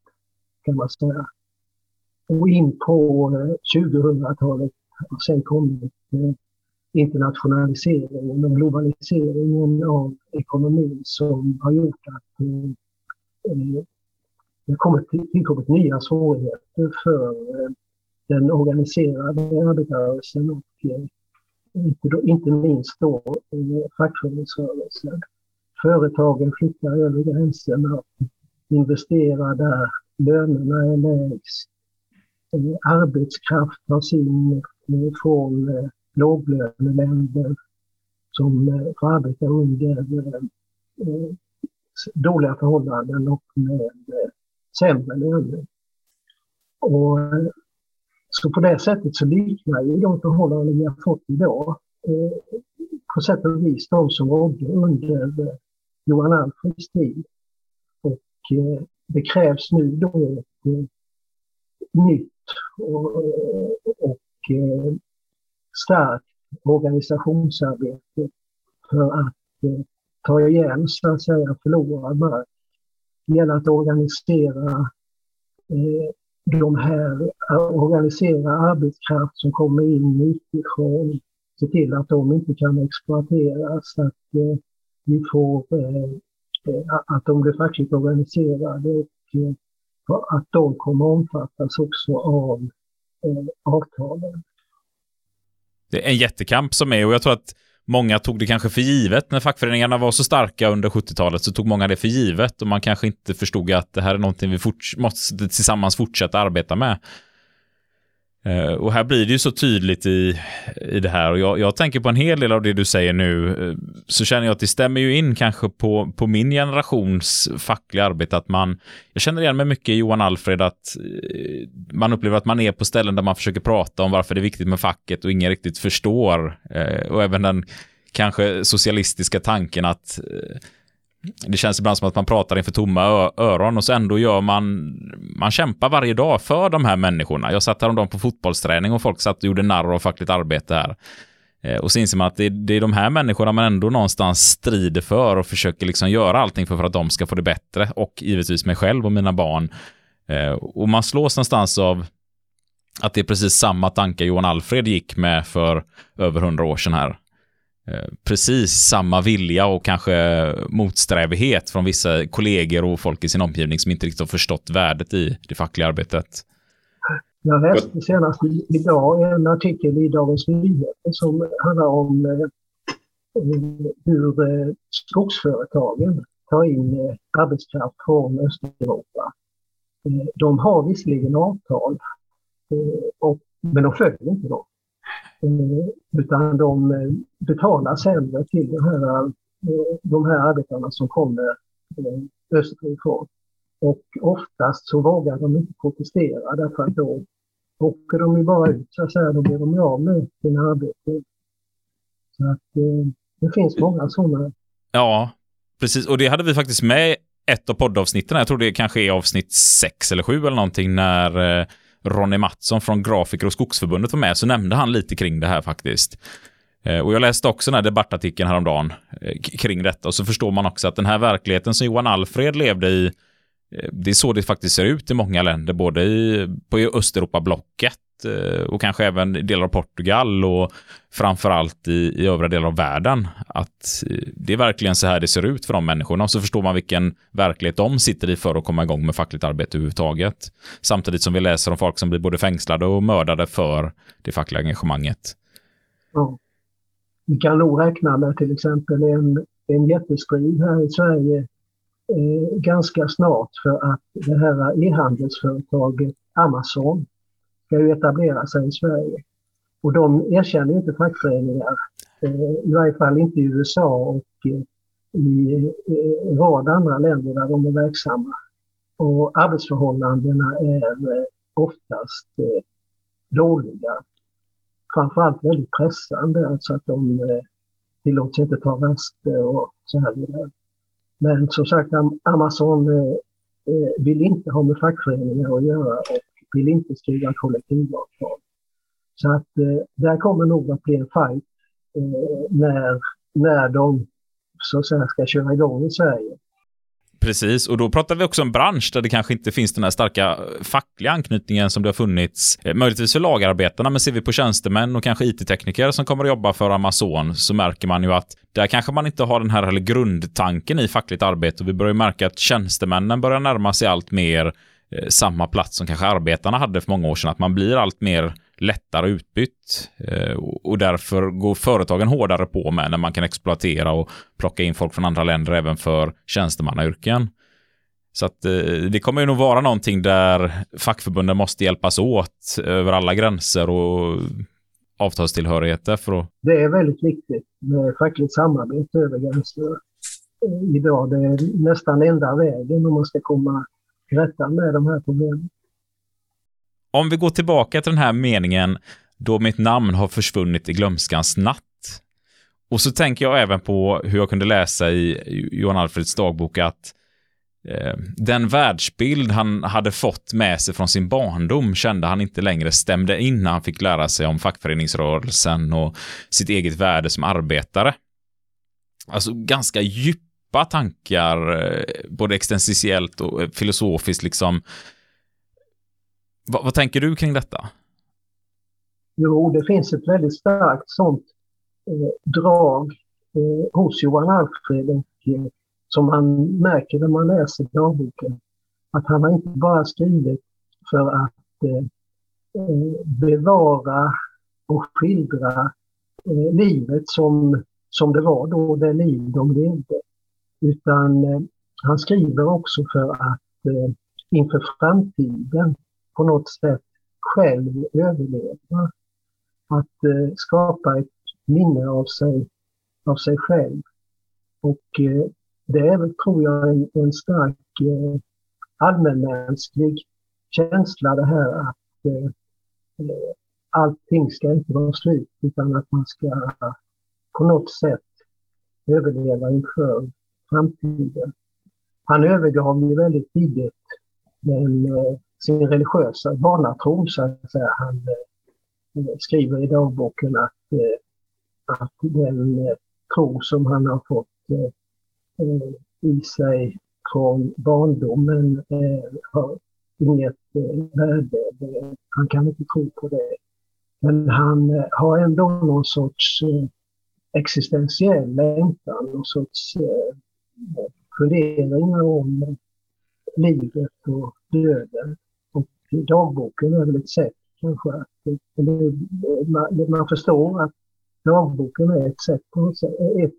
kan man säga. Och in på eh, 2000-talet har sen kommit eh, internationaliseringen och globaliseringen av ekonomin som har gjort att det har tillkommit nya svårigheter för den organiserade arbetarrörelsen och inte, då, inte minst då i fackföreningsrörelsen. Företagen flyttar över gränserna och investerar där lönerna är lägst. Eh, arbetskraft tas in eh, från eh, låglöneländer som får arbeta under dåliga förhållanden och med sämre löner. Och, så på det sättet så liknar ju de förhållanden vi har fått idag eh, på sätt och vis de som rådde under Johan Alfreds tid. Och eh, det krävs nu då ett eh, nytt och, och starkt organisationsarbete för att eh, ta igen så att säga förlorad mark. Det gäller att organisera eh, de här, eh, organisera arbetskraft som kommer in utifrån, se till att de inte kan exploateras, att eh, vi får, eh, eh att de blir fackligt organiserade och eh, att de kommer omfattas också av eh, avtalen. Det är en jättekamp som är och jag tror att många tog det kanske för givet. När fackföreningarna var så starka under 70-talet så tog många det för givet och man kanske inte förstod att det här är någonting vi måste tillsammans fortsätta arbeta med. Eh, och här blir det ju så tydligt i, i det här. Och jag, jag, tänker på en hel del av det du säger nu eh, så känner jag att det stämmer ju in kanske på, på min generations fackliga arbete att man, jag känner igen mig mycket i Johan Alfred att eh, man upplever att man är på ställen där man försöker prata om varför det är viktigt med facket och ingen riktigt förstår och även den kanske socialistiska tanken att det känns ibland som att man pratar inför tomma öron och så ändå gör man, man kämpar varje dag för de här människorna. Jag satt häromdagen på fotbollsträning och folk satt och gjorde narr av fackligt arbete här. Eh, och så inser man att det, det, är de här människorna man ändå någonstans strider för och försöker liksom göra allting för, för att de ska få det bättre och givetvis mig själv och mina barn. Eh, och man slås någonstans av att det är precis samma tankar Johan Alfred gick med för över hundra år sedan här. Eh, precis samma vilja och kanske motsträvighet från vissa kollegor och folk i sin omgivning som inte riktigt har förstått värdet i det fackliga arbetet. Jag läste senast idag en artikel i Dagens Nyheter som handlar om eh, hur eh, skogsföretagen tar in arbetskraft från Östeuropa. De har visserligen avtal, men de följer inte dem. Eh, utan de eh, betalar sämre till de här, eh, de här arbetarna som kommer österifrån. Och oftast så vågar de inte protestera därför att då åker de ju bara ut så att säga, då blir de av med sina arbeten. Så att det finns många sådana. Ja, precis. Och det hade vi faktiskt med ett av poddavsnitten. Jag tror det kanske är avsnitt sex eller sju eller någonting när Ronny Mattsson från Grafiker och Skogsförbundet var med så nämnde han lite kring det här faktiskt. Eh, och jag läste också den här debattartikeln häromdagen eh, kring detta och så förstår man också att den här verkligheten som Johan Alfred levde i eh, det är så det faktiskt ser ut i många länder, både i, på Östeuropa-blocket Eh, och kanske även delar av Portugal och framförallt i, i övriga delar av världen. Att eh, det är verkligen så här det ser ut för de människorna och så förstår man vilken verklighet de sitter i för att komma igång med fackligt arbete överhuvudtaget. Samtidigt som vi läser om folk som blir både fängslade och mördade för det fackliga engagemanget. Ja. Vi kan nog räkna med till exempel en, en jättestrid här i Sverige eh, ganska snart för att det här e-handelsföretaget Amazon ska ju etablera sig i Sverige. Och de erkänner inte fackföreningar, eh, i varje fall inte i USA och eh, i eh, en rad andra länder där de är verksamma. Och arbetsförhållandena är oftast dåliga. Framförallt väldigt pressande, alltså att de tillåts inte ta raster och så här vidare. Men som sagt, Amazon vill inte ha med fackföreningar att göra och vill inte skriva kollektivavtal. Så att eh, där kommer nog att bli en fight eh, när, när de så att säga, ska köra igång i Sverige. Precis, och då pratar vi också om bransch där det kanske inte finns den här starka eh, fackliga anknytningen som det har funnits. Eh, möjligtvis för lagarbetarna, men ser vi på tjänstemän och kanske IT-tekniker som kommer att jobba för Amazon så märker man ju att där kanske man inte har den här grundtanken i fackligt arbete och vi börjar märka att tjänstemännen börjar närma sig allt mer Eh, samma plats som kanske arbetarna hade för många år sedan. Att man blir allt mer lättare utbytt eh, och därför går företagen hårdare på med när man kan exploatera och plocka in folk från andra länder även för tjänstemannayrken. Så att eh, det kommer ju nog vara någonting där fackförbunden måste hjälpas åt över alla gränser och avtalstillhörigheter för att... Det är väldigt viktigt med fackligt samarbete över gränserna idag. Det är nästan enda vägen om man ska komma rätta med de här problemen. Om vi går tillbaka till den här meningen då mitt namn har försvunnit i glömskans natt. Och så tänker jag även på hur jag kunde läsa i Johan Alfreds dagbok att eh, den världsbild han hade fått med sig från sin barndom kände han inte längre stämde in när han fick lära sig om fackföreningsrörelsen och sitt eget värde som arbetare. Alltså ganska djup djupa tankar, eh, både existentiellt och eh, filosofiskt liksom, vad, vad, tänker du kring detta? Jo, det finns ett väldigt starkt sånt eh, drag eh, hos Johan Alfred och, eh, som man märker när man läser dagboken. Att han har inte bara skrivit för att eh, eh, bevara och skildra eh, livet som, som det var då, det liv de levde. Utan eh, han skriver också för att eh, inför framtiden på något sätt själv överleva. Att eh, skapa ett minne av sig, av sig själv. Och eh, det är väl, tror jag, en, en stark eh, allmänmänsklig känsla det här att eh, eh allting ska inte vara slut utan att man ska på något sätt överleva inför framtiden. Han övergav ju väldigt tidigt den eh, sin religiösa barnatro så att säga. Han eh, skriver i dagboken att, eh, att den tro som han har fått i sig från barndomen har inget värde. Han kan inte tro på det. Men han har ändå någon sorts existentiell längtan, någon sorts funderingar om livet och döden dagboken är väl ett sätt kanske att man, man förstår att dagboken är ett sätt på något sätt, ett,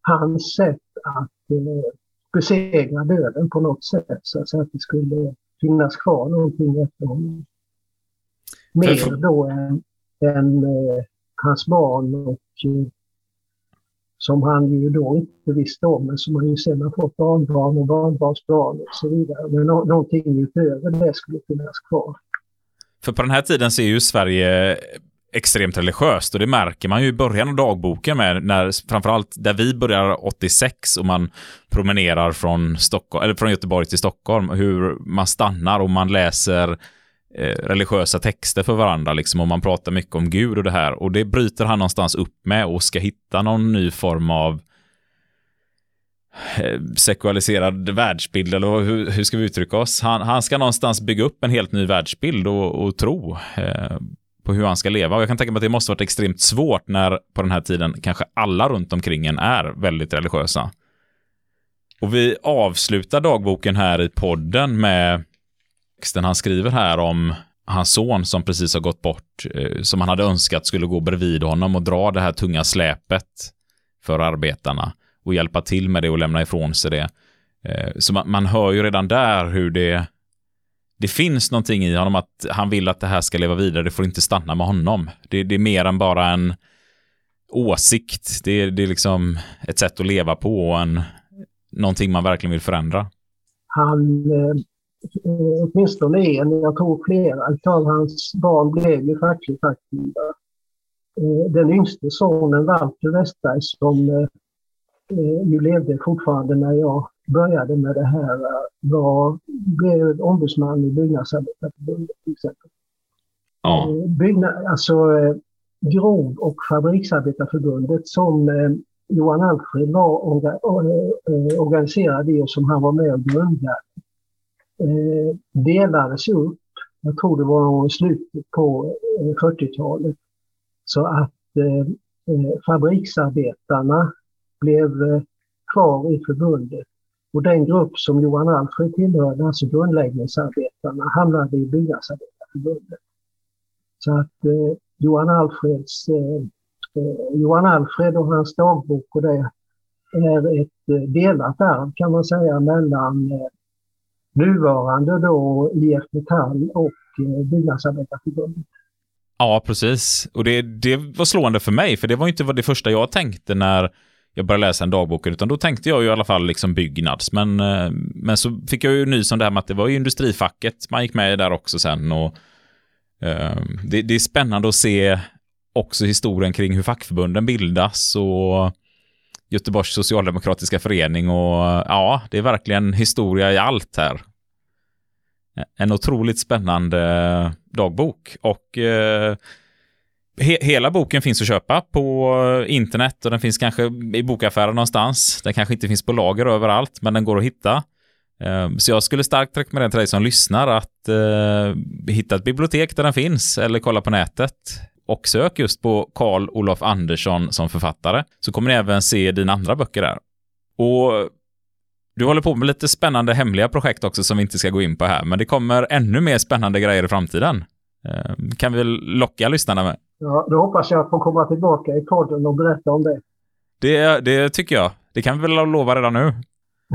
hans sätt att eh, besegra döden på något sätt så att, så att det skulle finnas kvar någonting efter honom. Mer då än, än eh, hans barn och eh, som han ju då inte visste om, men som han ju sen har fått barnbarn och barnbarnsbarn och så vidare. Men no någonting utöver det skulle finnas kvar. För på den här tiden så är ju Sverige extremt religiöst och det märker man ju i början av dagboken med när framförallt där vi börjar 86 och man promenerar från Stockholm eller från Göteborg till Stockholm hur man stannar och man läser Eh, Eh, religiösa texter för varandra liksom och man pratar mycket om Gud och det här och det bryter han någonstans upp med och ska hitta någon ny form av eh, sekualiserad världsbild eller hur, hur ska vi uttrycka oss? Han, han, ska någonstans bygga upp en helt ny världsbild och, och tro eh, på hur han ska leva. Och jag kan tänka mig att det måste varit extremt svårt när på den här tiden kanske alla runt omkring en är väldigt religiösa. Och vi avslutar dagboken här i podden med texten han skriver här om hans son som precis har gått bort, eh, som han hade önskat skulle gå bredvid honom och dra det här tunga släpet för arbetarna och hjälpa till med det och lämna ifrån sig det. Eh, så man, man hör ju redan där hur det det finns någonting i honom att han vill att det här ska leva vidare, det får inte stanna med honom. Det, det är mer än bara en åsikt, det, det är liksom ett sätt att leva på och en, någonting man verkligen vill förändra. Han Eh, åtminstone en, jag tror flera av hans barn blev ju fackligt aktiva. eh, den yngste sonen Walter Westberg som eh, eh, ju levde fortfarande när jag började med det här var, blev ombudsman i Byggnadsarbetareförbundet till exempel. Ja. Byggnad, alltså Grov och Fabriksarbetarförbundet som Johan Alfred var organiserad i och som han var med och grundade Eh, delades upp jag tror det var i slutet på eh, 40-talet. Så att eh, eh fabriksarbetarna blev kvar i förbundet. Och den grupp som Johan Alfred tillhörde, alltså grundläggningsarbetarna, hamnade i Byggnadsarbetarförbundet. Så att eh, Johan Alfreds eh, eh, Johan Alfred och hans dagbok och det är ett delat arv kan man säga mellan nuvarande då IF Metall och eh, Byggnadsarbetarförbundet. Ja, precis. Och det, det var slående för mig, för det var inte det första jag tänkte när jag började läsa en dagbok, utan då tänkte jag ju i alla fall liksom Byggnads. Men, eh, men så fick jag ju nys om det här med att det var ju industrifacket man gick med i där också sen. Och, eh, det, det, är spännande att se också historien kring hur fackförbunden bildas och Göteborgs socialdemokratiska förening och ja, det är verkligen historia i allt här. En otroligt spännande dagbok och eh, he hela boken finns att köpa på internet och den finns kanske i bokaffären någonstans. Den kanske inte finns på lager överallt, men den går att hitta. Eh, så jag skulle starkt rekommendera till dig som lyssnar att eh, hitta ett bibliotek där den finns eller kolla på nätet och sök just på Carl Olof Andersson som författare så kommer ni även se dina andra böcker där. Och du håller på med lite spännande hemliga projekt också som vi inte ska gå in på här, men det kommer ännu mer spännande grejer i framtiden. Eh, kan vi locka lyssnarna med? Ja, då hoppas jag att få komma tillbaka i podden och berätta om det. Det, det tycker jag. Det kan vi väl lova redan nu.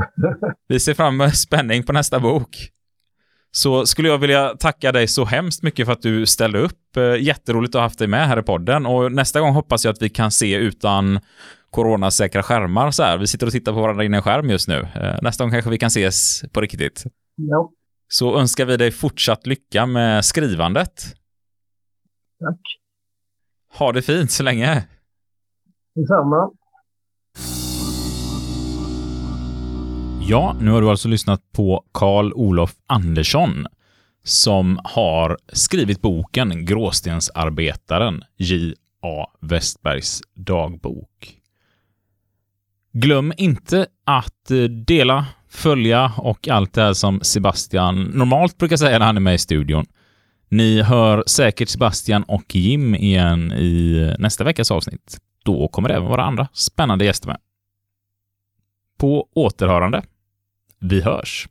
Vi ser fram emot spänning på nästa bok så skulle jag vilja tacka dig så hemskt mycket för att du ställde upp. Eh, jätteroligt att ha haft dig med här i podden och nästa gång hoppas jag att vi kan se utan coronasäkra skärmar så här. Vi sitter och tittar på varandra in i en skärm just nu. Eh, nästa gång kanske vi kan ses på riktigt. Ja. Så önskar vi dig fortsatt lycka med skrivandet. Tack. Ha det fint så länge. Detsamma. Ja, nu har du alltså lyssnat på Karl Olof Andersson som har skrivit boken Gråstensarbetaren, J.A. Westbergs dagbok. Glöm inte att eh, dela, följa och allt det här som Sebastian normalt brukar säga när han är med i studion. Ni hör säkert Sebastian och Jim igen i eh, nästa veckas avsnitt. Då kommer det även vara andra spännande gäster med. På återhörande. Vi hörs!